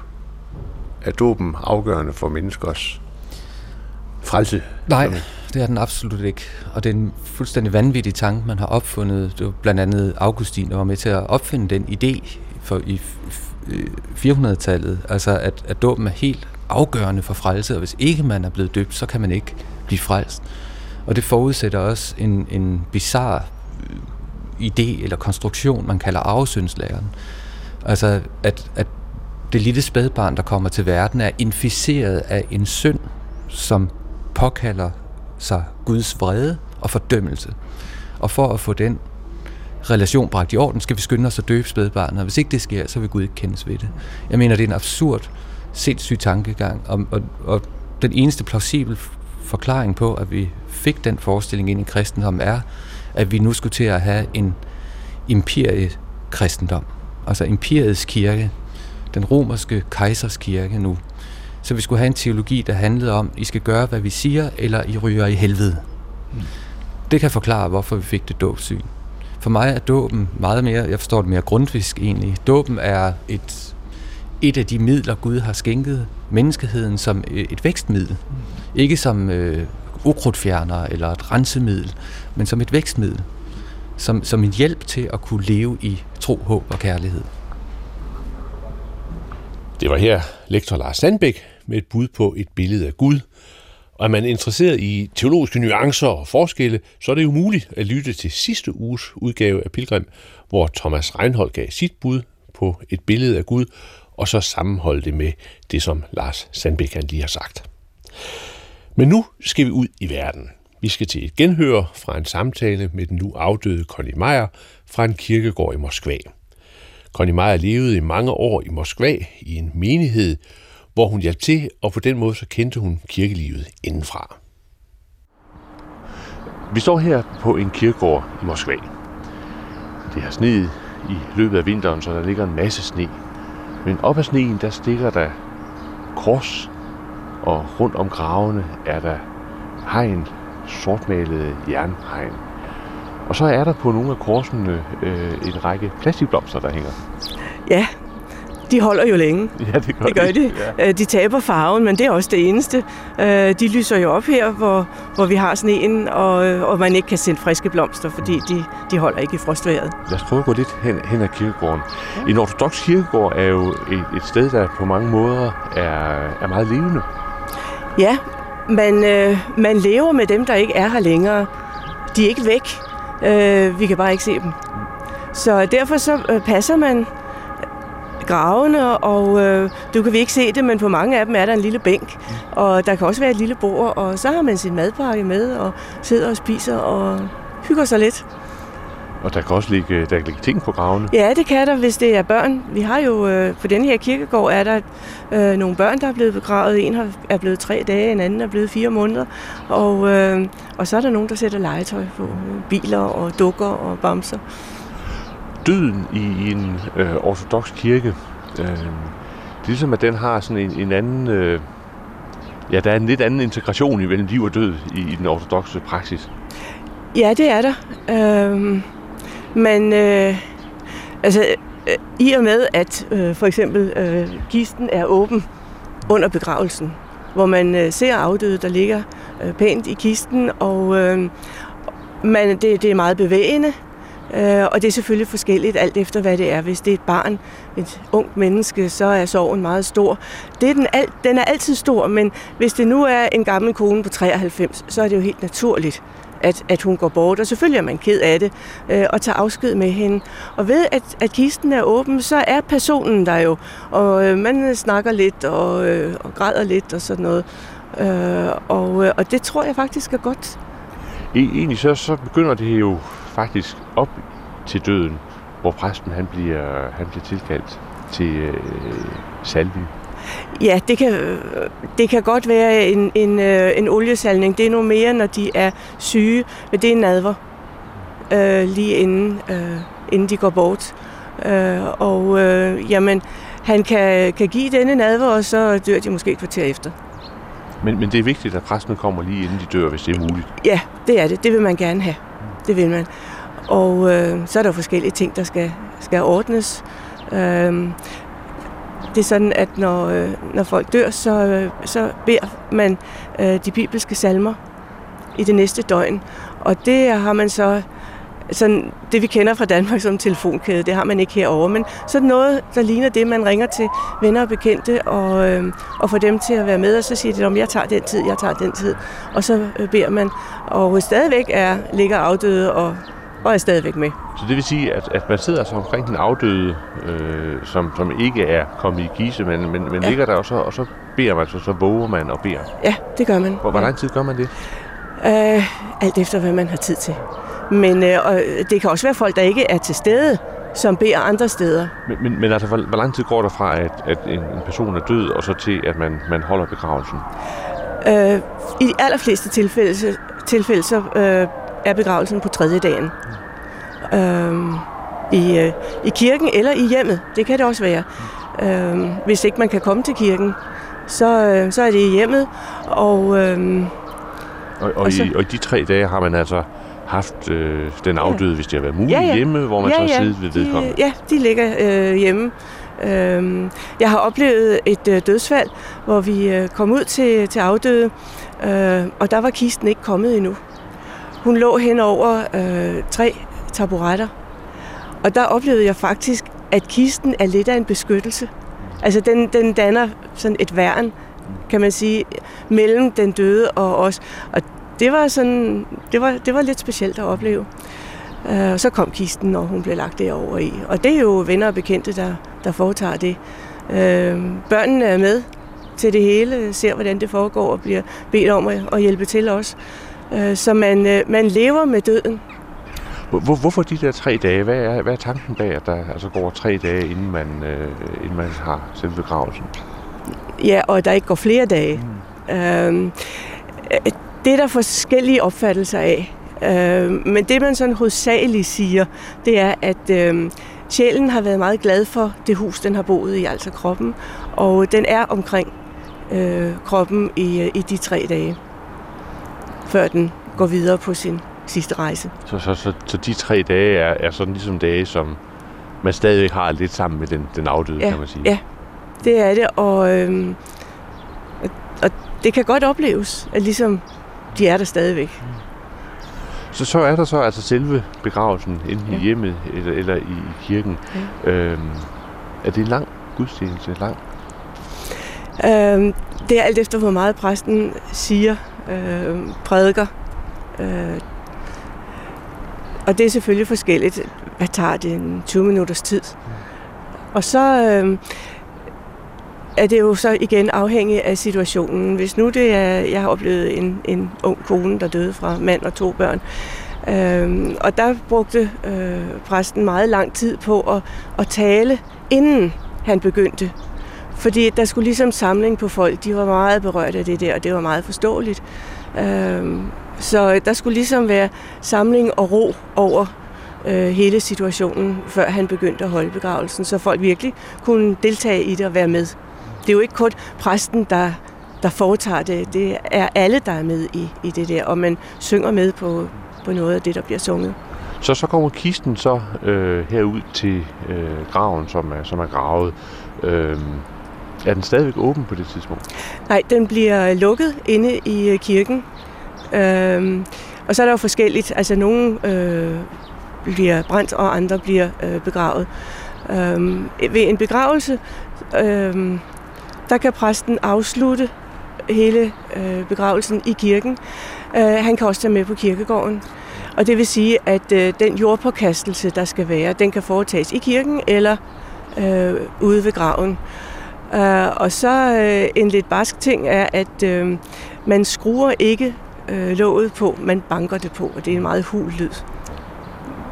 Er dåben afgørende for menneskers frelse? Nej, det er den absolut ikke. Og det er en fuldstændig vanvittig tanke, man har opfundet. Det var blandt andet Augustin, der var med til at opfinde den idé for i 400-tallet. Øh, altså, at, at dåben er helt afgørende for frelse, og hvis ikke man er blevet døbt, så kan man ikke blive frelst. Og det forudsætter også en, en bizarre øh, idé eller konstruktion, man kalder arvesyndslæren. Altså, at, at det lille spædbarn, der kommer til verden, er inficeret af en synd, som påkalder sig Guds vrede og fordømmelse. Og for at få den relation bragt i orden, skal vi skynde os at døbe spædbarnet. Og hvis ikke det sker, så vil Gud ikke kendes ved det. Jeg mener, det er en absurd, sindssyg tankegang. Og, og, og den eneste plausibel forklaring på, at vi fik den forestilling ind i kristendommen, er, at vi nu skulle til at have en imperiekristendom altså imperiets kirke, den romerske kejsers kirke nu. Så vi skulle have en teologi, der handlede om, I skal gøre, hvad vi siger, eller I ryger i helvede. Mm. Det kan forklare, hvorfor vi fik det dåbsyn. For mig er dåben meget mere, jeg forstår det mere grundvisk egentlig. Dåben er et, et af de midler, Gud har skænket menneskeheden som et vækstmiddel. Mm. Ikke som øh, ukrudtfjerner eller et rensemiddel, men som et vækstmiddel som, som en hjælp til at kunne leve i tro, håb og kærlighed. Det var her lektor Lars Sandbæk med et bud på et billede af Gud. Og er man interesseret i teologiske nuancer og forskelle, så er det jo muligt at lytte til sidste uges udgave af Pilgrim, hvor Thomas Reinhold gav sit bud på et billede af Gud, og så sammenholde det med det, som Lars Sandbæk lige har sagt. Men nu skal vi ud i verden. Vi skal til et genhør fra en samtale med den nu afdøde Connie Meyer fra en kirkegård i Moskva. Connie Meyer levede i mange år i Moskva i en menighed, hvor hun hjalp til, og på den måde så kendte hun kirkelivet indenfra. Vi står her på en kirkegård i Moskva. Det har sneet i løbet af vinteren, så der ligger en masse sne. Men op ad sneen, der stikker der kors, og rundt om gravene er der hegn sortmalede jernhegn. Og så er der på nogle af korsene øh, en række plastikblomster, der hænger. Ja, de holder jo længe. Ja, det gør, det gør de. de. Ja. Øh, de taber farven, men det er også det eneste. Øh, de lyser jo op her, hvor, hvor vi har sneen, og, og man ikke kan sende friske blomster, fordi de, de holder ikke i frostværet. Lad os prøve at gå lidt hen, hen ad kirkegården. En ortodox kirkegård er jo et, et sted, der på mange måder er, er meget levende. Ja, man, øh, man lever med dem, der ikke er her længere. De er ikke væk. Øh, vi kan bare ikke se dem. Så derfor så øh, passer man gravene, og øh, du kan vi ikke se det, men på mange af dem er der en lille bænk, og der kan også være et lille bord, og så har man sin madpakke med, og sidder og spiser og hygger sig lidt. Og der kan også ligge, der kan ligge ting på gravene? Ja, det kan der, hvis det er børn. Vi har jo, øh, på den her kirkegård er der øh, nogle børn, der er blevet begravet. En er blevet tre dage, en anden er blevet fire måneder. Og, øh, og så er der nogen, der sætter legetøj på biler og dukker og bamser. Døden i, i en øh, ortodox kirke, øh, det er ligesom, at den har sådan en, en anden... Øh, ja, der er en lidt anden integration imellem liv og død i, i den ortodoxe praksis. Ja, det er der. Øh, men øh, altså, øh, i og med, at øh, for eksempel øh, kisten er åben under begravelsen, hvor man øh, ser afdøde, der ligger øh, pænt i kisten, og øh, man, det, det er meget bevægende, Øh, og det er selvfølgelig forskelligt alt efter, hvad det er. Hvis det er et barn, et ungt menneske, så er sorgen meget stor. Det er den, al, den er altid stor, men hvis det nu er en gammel kone på 93, så er det jo helt naturligt, at, at hun går bort, og selvfølgelig er man ked af det, øh, og tager afsked med hende. Og ved, at, at kisten er åben, så er personen der jo, og øh, man snakker lidt og, øh, og græder lidt og sådan noget. Øh, og, øh, og det tror jeg faktisk er godt. E, egentlig så, så begynder det jo faktisk op til døden, hvor præsten han bliver, han bliver tilkaldt til øh, salven. Ja, det kan, det kan godt være en, en, øh, en oliesalning. Det er noget mere, når de er syge, men det er nadver øh, lige inden, øh, inden de går bort. Øh, og øh, jamen, han kan, kan give denne nadver, og så dør de måske et kvarter efter. Men, men det er vigtigt, at præsten kommer lige inden de dør, hvis det er muligt. Ja, det er det. Det vil man gerne have. Det vil man. Og øh, så er der forskellige ting, der skal, skal ordnes. Øh, det er sådan, at når, øh, når folk dør, så, øh, så beder man øh, de bibelske salmer i det næste døgn. Og det har man så, sådan, det vi kender fra Danmark som telefonkæde, det har man ikke herover, men så noget, der ligner det, man ringer til venner og bekendte og, øh, og får dem til at være med, og så siger de, at jeg tager den tid, jeg tager den tid, og så øh, beder man. Og stadigvæk er, ligger afdøde og og er stadigvæk med. Så det vil sige, at, at man sidder altså omkring den afdøde, øh, som, som ikke er kommet i gise, men, men, men ja. ligger der, og så, og så beder man, så, så våger man og beder? Ja, det gør man. Hvor, hvor lang tid gør man det? Øh, alt efter, hvad man har tid til. Men øh, og det kan også være folk, der ikke er til stede, som beder andre steder. Men, men, men altså, hvor, hvor lang tid går der fra, at, at en, en person er død, og så til, at man, man holder begravelsen? Øh, I de allerfleste tilfælde, tilfælde så øh, er begravelsen på tredje dagen. Øhm, i, øh, I kirken eller i hjemmet, det kan det også være. Øhm, hvis ikke man kan komme til kirken, så, øh, så er det i hjemmet. Og, øhm, og, og, og, så, i, og i de tre dage har man altså haft øh, den afdøde, ja. hvis det har været muligt, ja, ja. hjemme, hvor man ja, så har ja. siddet ved vedkommende? Ja, de ligger øh, hjemme. Øhm, jeg har oplevet et øh, dødsfald, hvor vi øh, kom ud til, til afdøde, øh, og der var kisten ikke kommet endnu. Hun lå hen over øh, tre taburetter. Og der oplevede jeg faktisk, at kisten er lidt af en beskyttelse. Altså den, den danner sådan et værn, kan man sige, mellem den døde og os. Og det var sådan, det var, det var lidt specielt at opleve. Og uh, så kom kisten, og hun blev lagt derover i. Og det er jo venner og bekendte, der, der foretager det. Uh, børnene er med til det hele, ser hvordan det foregår og bliver bedt om at, at hjælpe til os. Øh, så man, øh, man lever med døden. Hvor, hvorfor de der tre dage? Hvad er, hvad er tanken bag, at der altså går tre dage, inden man, øh, inden man har selve begravelsen? Ja, og der ikke går flere dage. Mm. Øhm, det er der forskellige opfattelser af. Øhm, men det, man sådan hovedsageligt siger, det er, at øhm, sjælen har været meget glad for det hus, den har boet i, altså kroppen. Og den er omkring øh, kroppen i, i de tre dage før den går videre på sin sidste rejse. Så, så, så, så de tre dage er, er sådan ligesom dage, som man stadigvæk har lidt sammen med den, den afdøde, ja, kan man sige. Ja, det er det, og, øhm, og det kan godt opleves, at ligesom de er der stadigvæk. Så, så er der så altså selve begravelsen enten ja. i hjemmet eller, eller i, i kirken. Ja. Øhm, er det en lang gudstjeneste? Lang? Øhm, det er alt efter, hvor meget præsten siger øh, prædiker. Øh, og det er selvfølgelig forskelligt. hvad tager det, en 20 minutters tid. Og så øh, er det jo så igen afhængig af situationen. Hvis nu det er, jeg har oplevet en, en ung kone, der døde fra mand og to børn, øh, og der brugte øh, præsten meget lang tid på at, at tale, inden han begyndte. Fordi der skulle ligesom samling på folk. De var meget berørt af det der, og det var meget forståeligt. Øh, så der skulle ligesom være samling og ro over øh, hele situationen, før han begyndte at holde begravelsen, så folk virkelig kunne deltage i det og være med. Det er jo ikke kun præsten, der, der foretager det. Det er alle, der er med i, i det der, og man synger med på, på noget af det, der bliver sunget. Så så kommer kisten så øh, herud til øh, graven, som er, som er gravet. Øh, er den stadigvæk åben på det tidspunkt? Nej, den bliver lukket inde i øh, kirken. Øh, og så er der jo forskelligt. Altså nogle øh, bliver brændt, og andre bliver øh, begravet. Øh, ved en begravelse, øh, der kan præsten afslutte hele øh, begravelsen i kirken. Øh, han kan også tage med på kirkegården. Og det vil sige, at øh, den jordpåkastelse, der skal være, den kan foretages i kirken eller øh, ude ved graven. Øh, og så øh, en lidt barsk ting er, at øh, man skruer ikke øh, låget på, man banker det på, og det er en meget hul lyd.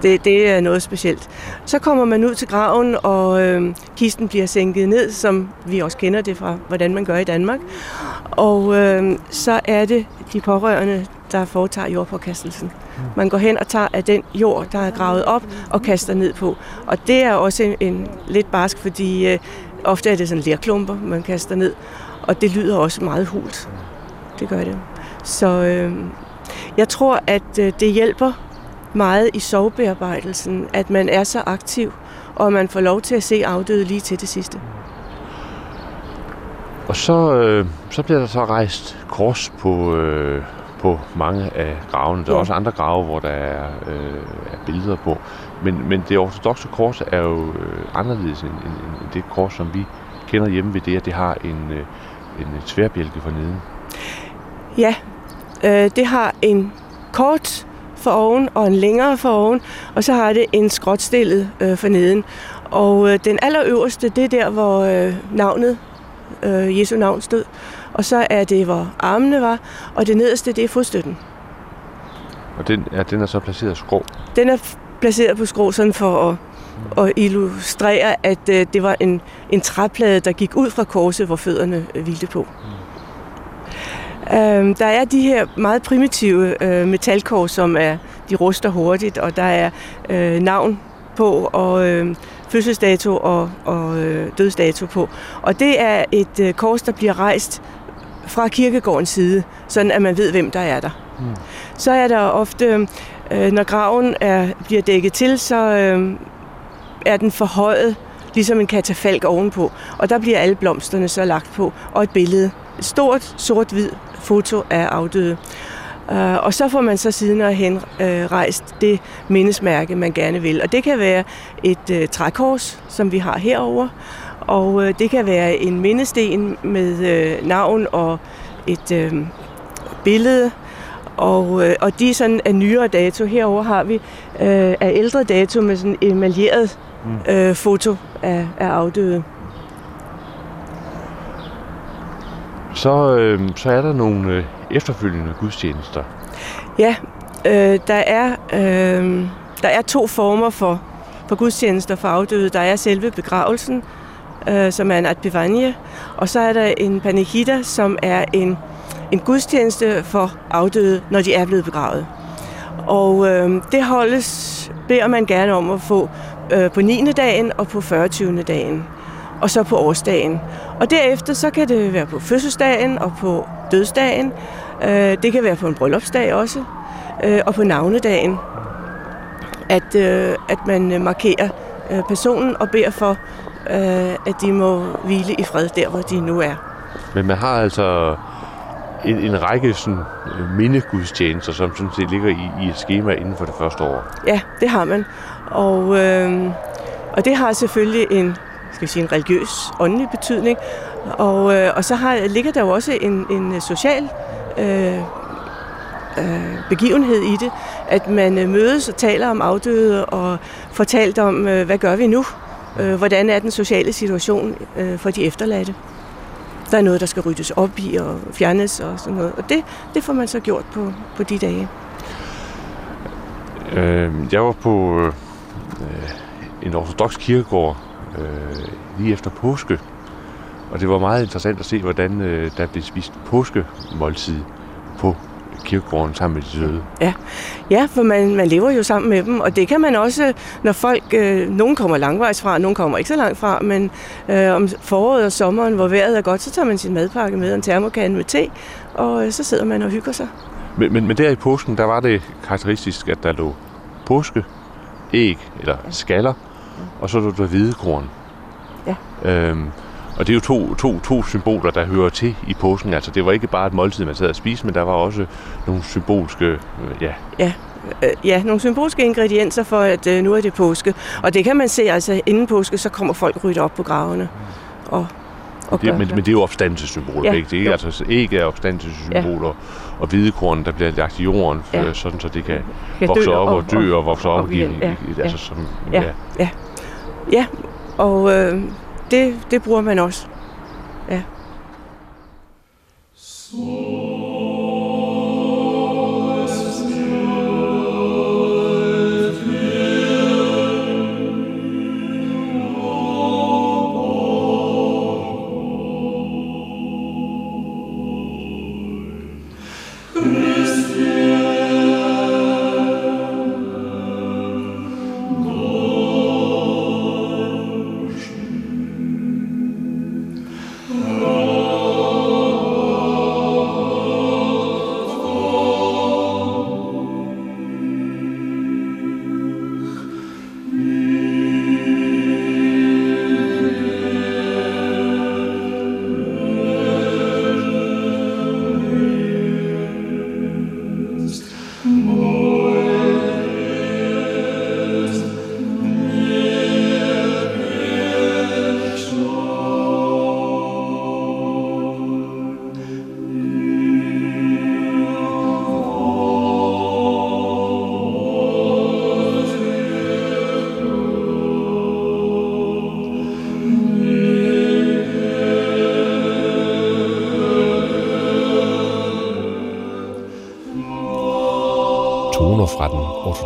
Det, det er noget specielt. Så kommer man ud til graven, og øh, kisten bliver sænket ned, som vi også kender det fra, hvordan man gør i Danmark. Og øh, så er det de pårørende, der foretager jordpåkastelsen. Man går hen og tager af den jord, der er gravet op, og kaster ned på. Og det er også en, en lidt barsk, fordi øh, ofte er det sådan lerklumper, man kaster ned. Og det lyder også meget hult. Det gør det. Så øh, jeg tror, at øh, det hjælper meget i sovebearbejdelsen, at man er så aktiv, og man får lov til at se afdøde lige til det sidste. Og så, øh, så bliver der så rejst kors på, øh, på mange af gravene. Der er ja. også andre grave, hvor der er, øh, er billeder på. Men, men det ortodoxe kors er jo øh, anderledes end, end, end det kors, som vi kender hjemme ved det, at det har en, øh, en tværbjælke for neden. Ja, øh, det har en kort for oven og en længere for oven, og så har det en skråtstillet øh, for neden. Og øh, den allerøverste, det er der, hvor øh, navnet, øh, Jesu navn stod. Og så er det, hvor armene var, og det nederste, det er fodstøtten. Og den, ja, den er så placeret skrå? Den er placeret på skrå, sådan for at, at illustrere, at øh, det var en, en træplade, der gik ud fra korset, hvor fødderne øh, hvilte på. Mm. Øh, der er de her meget primitive øh, metalkår, som er, de ruster hurtigt, og der er øh, navn på, og øh, fødselsdato og, og øh, dødsdato på. Og det er et øh, kors, der bliver rejst fra kirkegårdens side, sådan at man ved, hvem der er der. Mm. Så er der ofte, øh, når graven er, bliver dækket til, så øh, er den forhøjet, ligesom en katafalk ovenpå. Og der bliver alle blomsterne så lagt på, og et billede. Et stort, sort-hvid foto af afdøde. Uh, og så får man så siden hen uh, rejst det mindesmærke, man gerne vil. Og det kan være et uh, trækors, som vi har herover, og uh, det kan være en mindesten med uh, navn og et uh, billede. Og, og de er sådan af nyere dato. Herover har vi uh, af ældre dato med sådan emaljeret uh, foto af, af afdøde. Så, øh, så er der nogle øh, efterfølgende gudstjenester. Ja, øh, der, er, øh, der er to former for, for gudstjenester for afdøde. Der er selve begravelsen, øh, som er en adbivanje, og så er der en panihida, som er en, en gudstjeneste for afdøde, når de er blevet begravet. Og øh, det holdes, beder man gerne om at få øh, på 9. dagen og på 40. dagen og så på årsdagen. Og derefter så kan det være på fødselsdagen og på dødsdagen. Øh, det kan være på en bryllupsdag også, øh, og på navnedagen. At, øh, at man markerer personen og beder for, at de må hvile i fred der, hvor de nu er. Men man har altså en, en række sådan, mindegudstjenester, som sådan set ligger i, i et schema inden for det første år. Ja, det har man. Og, øh, og det har selvfølgelig en skal vi sige, en religiøs, åndelig betydning. Og, øh, og så har, ligger der jo også en, en social øh, øh, begivenhed i det, at man øh, mødes og taler om afdøde og fortalt om, øh, hvad gør vi nu? Øh, hvordan er den sociale situation øh, for de efterladte? Der er noget, der skal ryddes op i og fjernes og sådan noget. Og det, det får man så gjort på, på de dage. Øh, jeg var på øh, øh en ortodox kirkegård øh, lige efter påske, og det var meget interessant at se, hvordan øh, der blev spist påskemåltid på kirkegården sammen med de døde. Ja, ja for man, man lever jo sammen med dem, og det kan man også, når folk, øh, nogen kommer langvejs fra, nogen kommer ikke så langt fra, men øh, om foråret og sommeren, hvor vejret er godt, så tager man sin madpakke med, en termokande med te, og øh, så sidder man og hygger sig. Men, men, men der i påsken, der var det karakteristisk, at der lå påske, æg eller skaller, og så lå der hvidekorn. Ja. Øhm, og det er jo to, to, to symboler, der hører til i påsken. Altså, det var ikke bare et måltid, man sad og spiste, men der var også nogle symbolske, øh, ja. Ja, øh, ja, nogle symbolske ingredienser for, at øh, nu er det påske. Og det kan man se, altså inden påske, så kommer folk rydde op på gravene. Og, og det, men, men det er jo opstandelsessymboler, Ja, ikke? Det er ikke, altså æg er opstandelsessymboler, ja. og hvidekorn, der bliver lagt i jorden, Ja. ja. sådan så det kan kan vokse op og, dø og vokse op og igen. ja, Ja, altså, som, Ja. Ja, ja. og øh, det, det bruger man også. Ja. Toner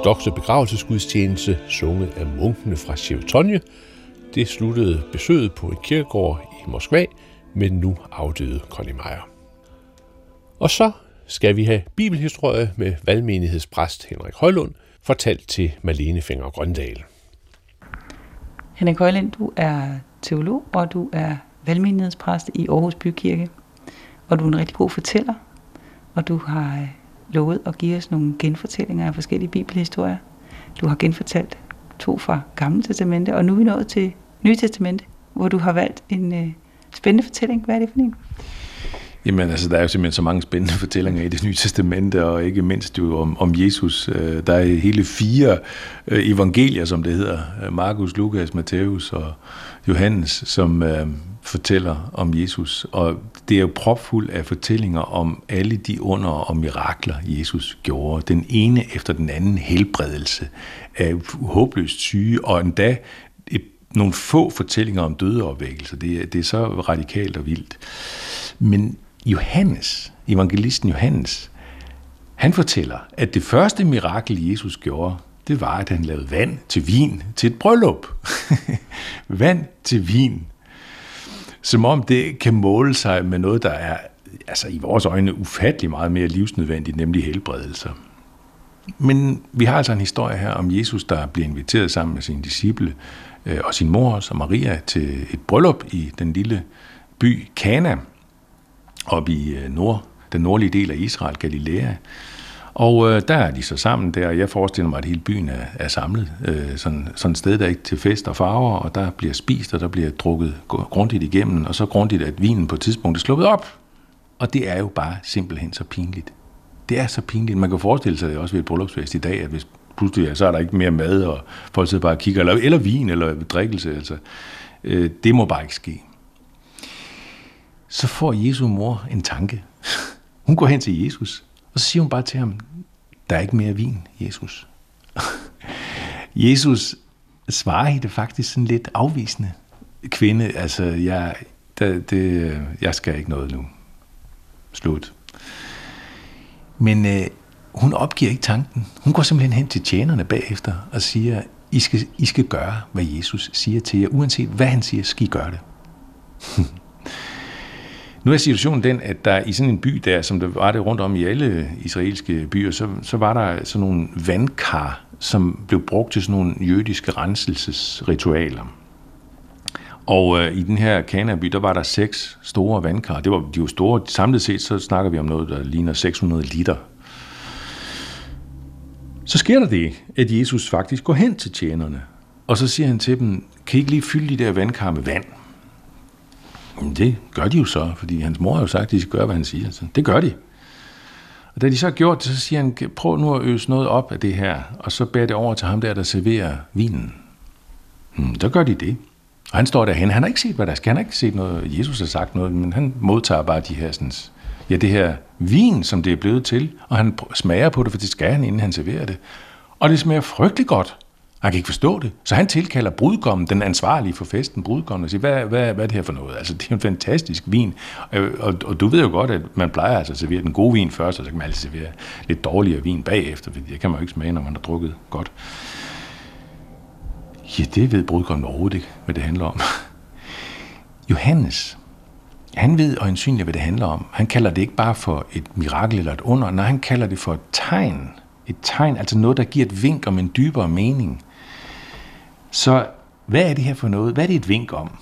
ortodoxe begravelsesgudstjeneste, sunget af munkene fra Chevetonje. Det sluttede besøget på en kirkegård i Moskva med nu afdøde Conny Meyer. Og så skal vi have bibelhistorie med valgmenighedspræst Henrik Højlund, fortalt til Malene Finger Grøndal. Henrik Højlund, du er teolog, og du er valgmenighedspræst i Aarhus Bykirke. Og du er en rigtig god fortæller, og du har øh, lovet at give os nogle genfortællinger af forskellige bibelhistorier. Du har genfortalt to fra Gamle Testamente, og nu er vi nået til Nye Testamente, hvor du har valgt en øh, spændende fortælling. Hvad er det for en? Jamen altså, der er jo simpelthen så mange spændende fortællinger i det nye testamente, og ikke mindst jo om, om Jesus. Øh, der er hele fire øh, evangelier, som det hedder. Øh, Markus, Lukas, Matthæus og Johannes, som øh, fortæller om Jesus. Og det er jo propfuld af fortællinger om alle de under og mirakler, Jesus gjorde. Den ene efter den anden helbredelse af håbløst syge, og endda et, nogle få fortællinger om dødeopvækkelse. Det, det er så radikalt og vildt. Men Johannes, evangelisten Johannes, han fortæller, at det første mirakel, Jesus gjorde, det var, at han lavede vand til vin til et bryllup. vand til vin. Som om det kan måle sig med noget, der er altså i vores øjne ufattelig meget mere livsnødvendigt, nemlig helbredelser. Men vi har altså en historie her om Jesus, der bliver inviteret sammen med sine disciple øh, og sin mor og Maria til et bryllup i den lille by Kana, op i øh, nord, den nordlige del af Israel, Galilea. Og øh, der er de så sammen der, og jeg forestiller mig, at hele byen er, er samlet. Øh, sådan, sådan et sted, der ikke til fest og farver, og der bliver spist, og der bliver drukket grundigt igennem, og så grundigt, at vinen på et tidspunkt er sluppet op. Og det er jo bare simpelthen så pinligt. Det er så pinligt. Man kan forestille sig det også ved et bryllupsfest i dag, at hvis pludselig ja, så er der ikke mere mad, og folk sidder bare og kigger, eller, eller vin, eller drikkelse. Altså. Øh, det må bare ikke ske. Så får Jesu mor en tanke. Hun går hen til Jesus og så siger hun bare til ham, der er ikke mere vin, Jesus. Jesus svarer hende faktisk sådan lidt afvisende. Kvinde, altså, jeg, der, det, jeg skal ikke noget nu. Slut. Men øh, hun opgiver ikke tanken. Hun går simpelthen hen til tjenerne bagefter og siger, I skal, I skal gøre, hvad Jesus siger til jer. Uanset hvad han siger, skal I gøre det. nu er situationen den, at der i sådan en by der, som der var det rundt om i alle israelske byer, så, så var der sådan nogle vandkar, som blev brugt til sådan nogle jødiske renselsesritualer. Og øh, i den her Kanaby, der var der seks store vandkar. Det var de var store. Samlet set, så snakker vi om noget, der ligner 600 liter. Så sker der det, at Jesus faktisk går hen til tjenerne, og så siger han til dem, kan I ikke lige fylde de der vandkar med vand? Men det gør de jo så, fordi hans mor har jo sagt, at de skal gøre, hvad han siger. Så det gør de. Og da de så har gjort det, så siger han, prøv nu at øse noget op af det her, og så bærer det over til ham der, der serverer vinen. Hmm, der gør de det. Og han står derhen, han har ikke set, hvad der skal. Han har ikke set noget, Jesus har sagt noget, men han modtager bare de her, sådan, ja, det her vin, som det er blevet til, og han smager på det, for det skal han, inden han serverer det. Og det smager frygtelig godt. Han kan ikke forstå det. Så han tilkalder brudgommen, den ansvarlige for festen, brudgommen, og siger, hvad, hvad, hvad er det her for noget? Altså, det er en fantastisk vin. Og, og, og du ved jo godt, at man plejer altså at servere den gode vin først, og så kan man altid servere lidt dårligere vin bagefter, for det kan man jo ikke smage, når man har drukket godt. Ja, det ved brudgommen overhovedet ikke, hvad det handler om. Johannes, han ved øjensynligt, hvad det handler om. Han kalder det ikke bare for et mirakel eller et under, nej, han kalder det for et tegn. Et tegn, altså noget, der giver et vink om en dybere mening. Så hvad er det her for noget? Hvad er det et vink om?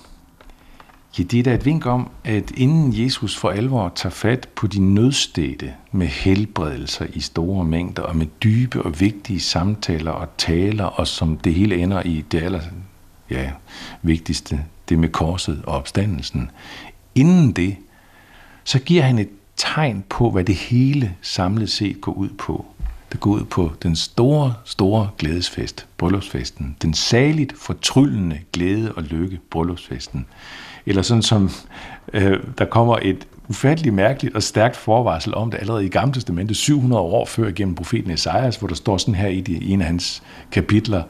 Ja, det er da et vink om, at inden Jesus for alvor tager fat på de nødstede med helbredelser i store mængder, og med dybe og vigtige samtaler og taler, og som det hele ender i det aller ja, vigtigste, det med korset og opstandelsen. Inden det, så giver han et tegn på, hvad det hele samlet set går ud på der går ud på den store, store glædesfest, bryllupsfesten. Den saligt fortryllende glæde og lykke, bryllupsfesten. Eller sådan som, øh, der kommer et ufatteligt mærkeligt og stærkt forvarsel om det allerede i Gamle Testamentet, 700 år før gennem profeten Esajas, hvor der står sådan her i, de, i en af hans kapitler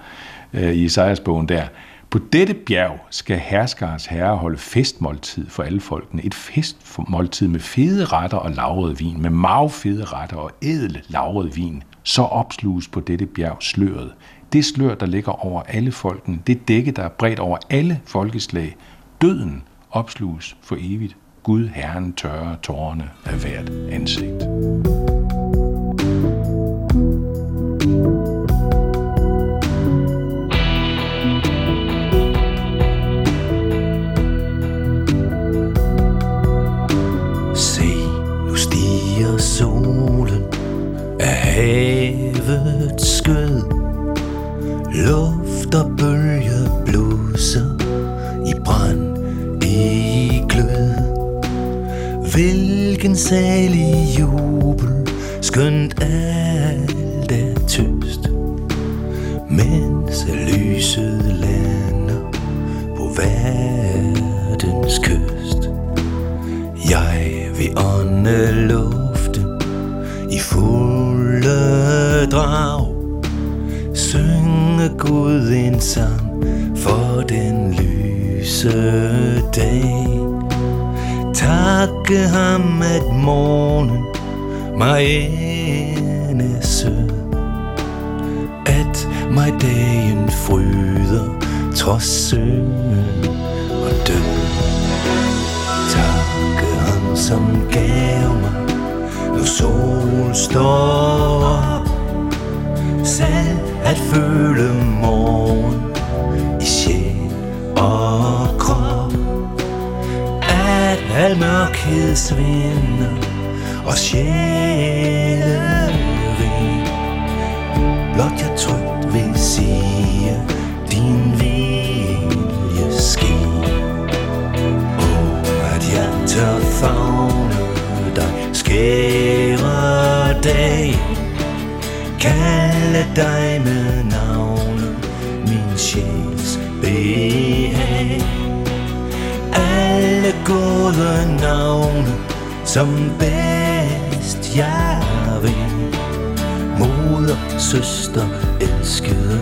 øh, i Esajas bogen der, på dette bjerg skal herskers herre holde festmåltid for alle folkene. Et festmåltid med fede retter og lavret vin, med magfede retter og edel lavret vin. Så opsluges på dette bjerg sløret. Det slør, der ligger over alle folken, det dække, der er bredt over alle folkeslag. Døden opsluges for evigt. Gud Herren tørrer tårerne af hvert ansigt. Luft og bølge bluser i brand, i glød. Hvilken salig jubel, skønt alt er tøst Mens lyset lander på verdens kyst. Jeg vil ånde luften i fulde drag Synge Gud en sang for den lyse dag. Takke ham at morgen mig ende sød At mig dagen fryder trods synd og død. Takke ham som gav mig når sol står op. Selv at føle morgen i sjæl og krop. At al mørkhed svinder og sjælen rig Blot jeg trygt vil sige din vilje ske Og at jeg tør fagne dig skære dag. Kalde dig med navne Min sjæls behag Alle gode navne Som bedst jeg vil Moder, søster, elskede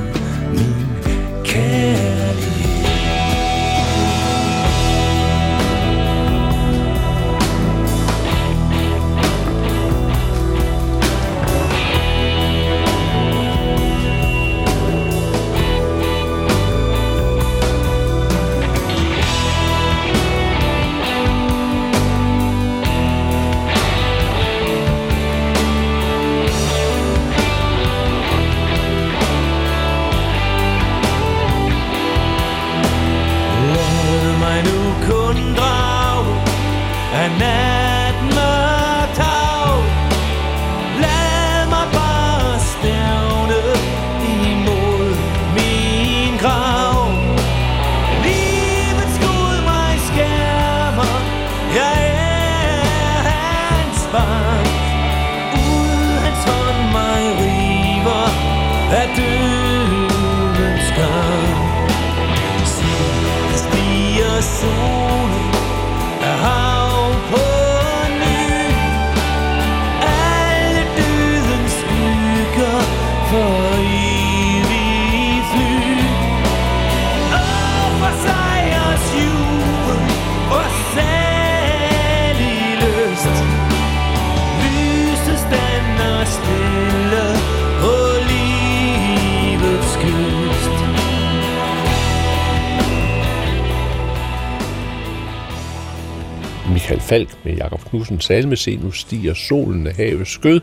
Falk med Jakob Knudsen salme Se, nu stiger solen af havets skød.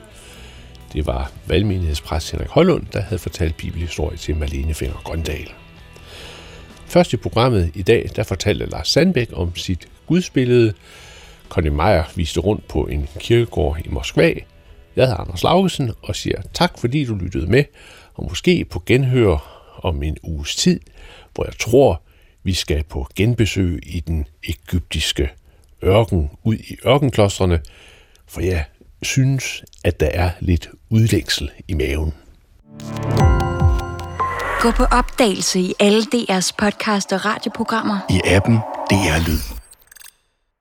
Det var valgmenighedspræst Henrik Højlund, der havde fortalt bibelhistorie til Marlene Finger Grøndal. Først i programmet i dag, der fortalte Lars Sandbæk om sit gudsbillede. Conny Meyer viste rundt på en kirkegård i Moskva. Jeg hedder Anders Laugesen og siger tak, fordi du lyttede med, og måske på genhør om en uges tid, hvor jeg tror, vi skal på genbesøg i den egyptiske ørken, ud i ørkenklostrene, for jeg synes, at der er lidt udlængsel i maven. Gå på opdagelse i alle DR's podcast og radioprogrammer. I appen DR Lyd.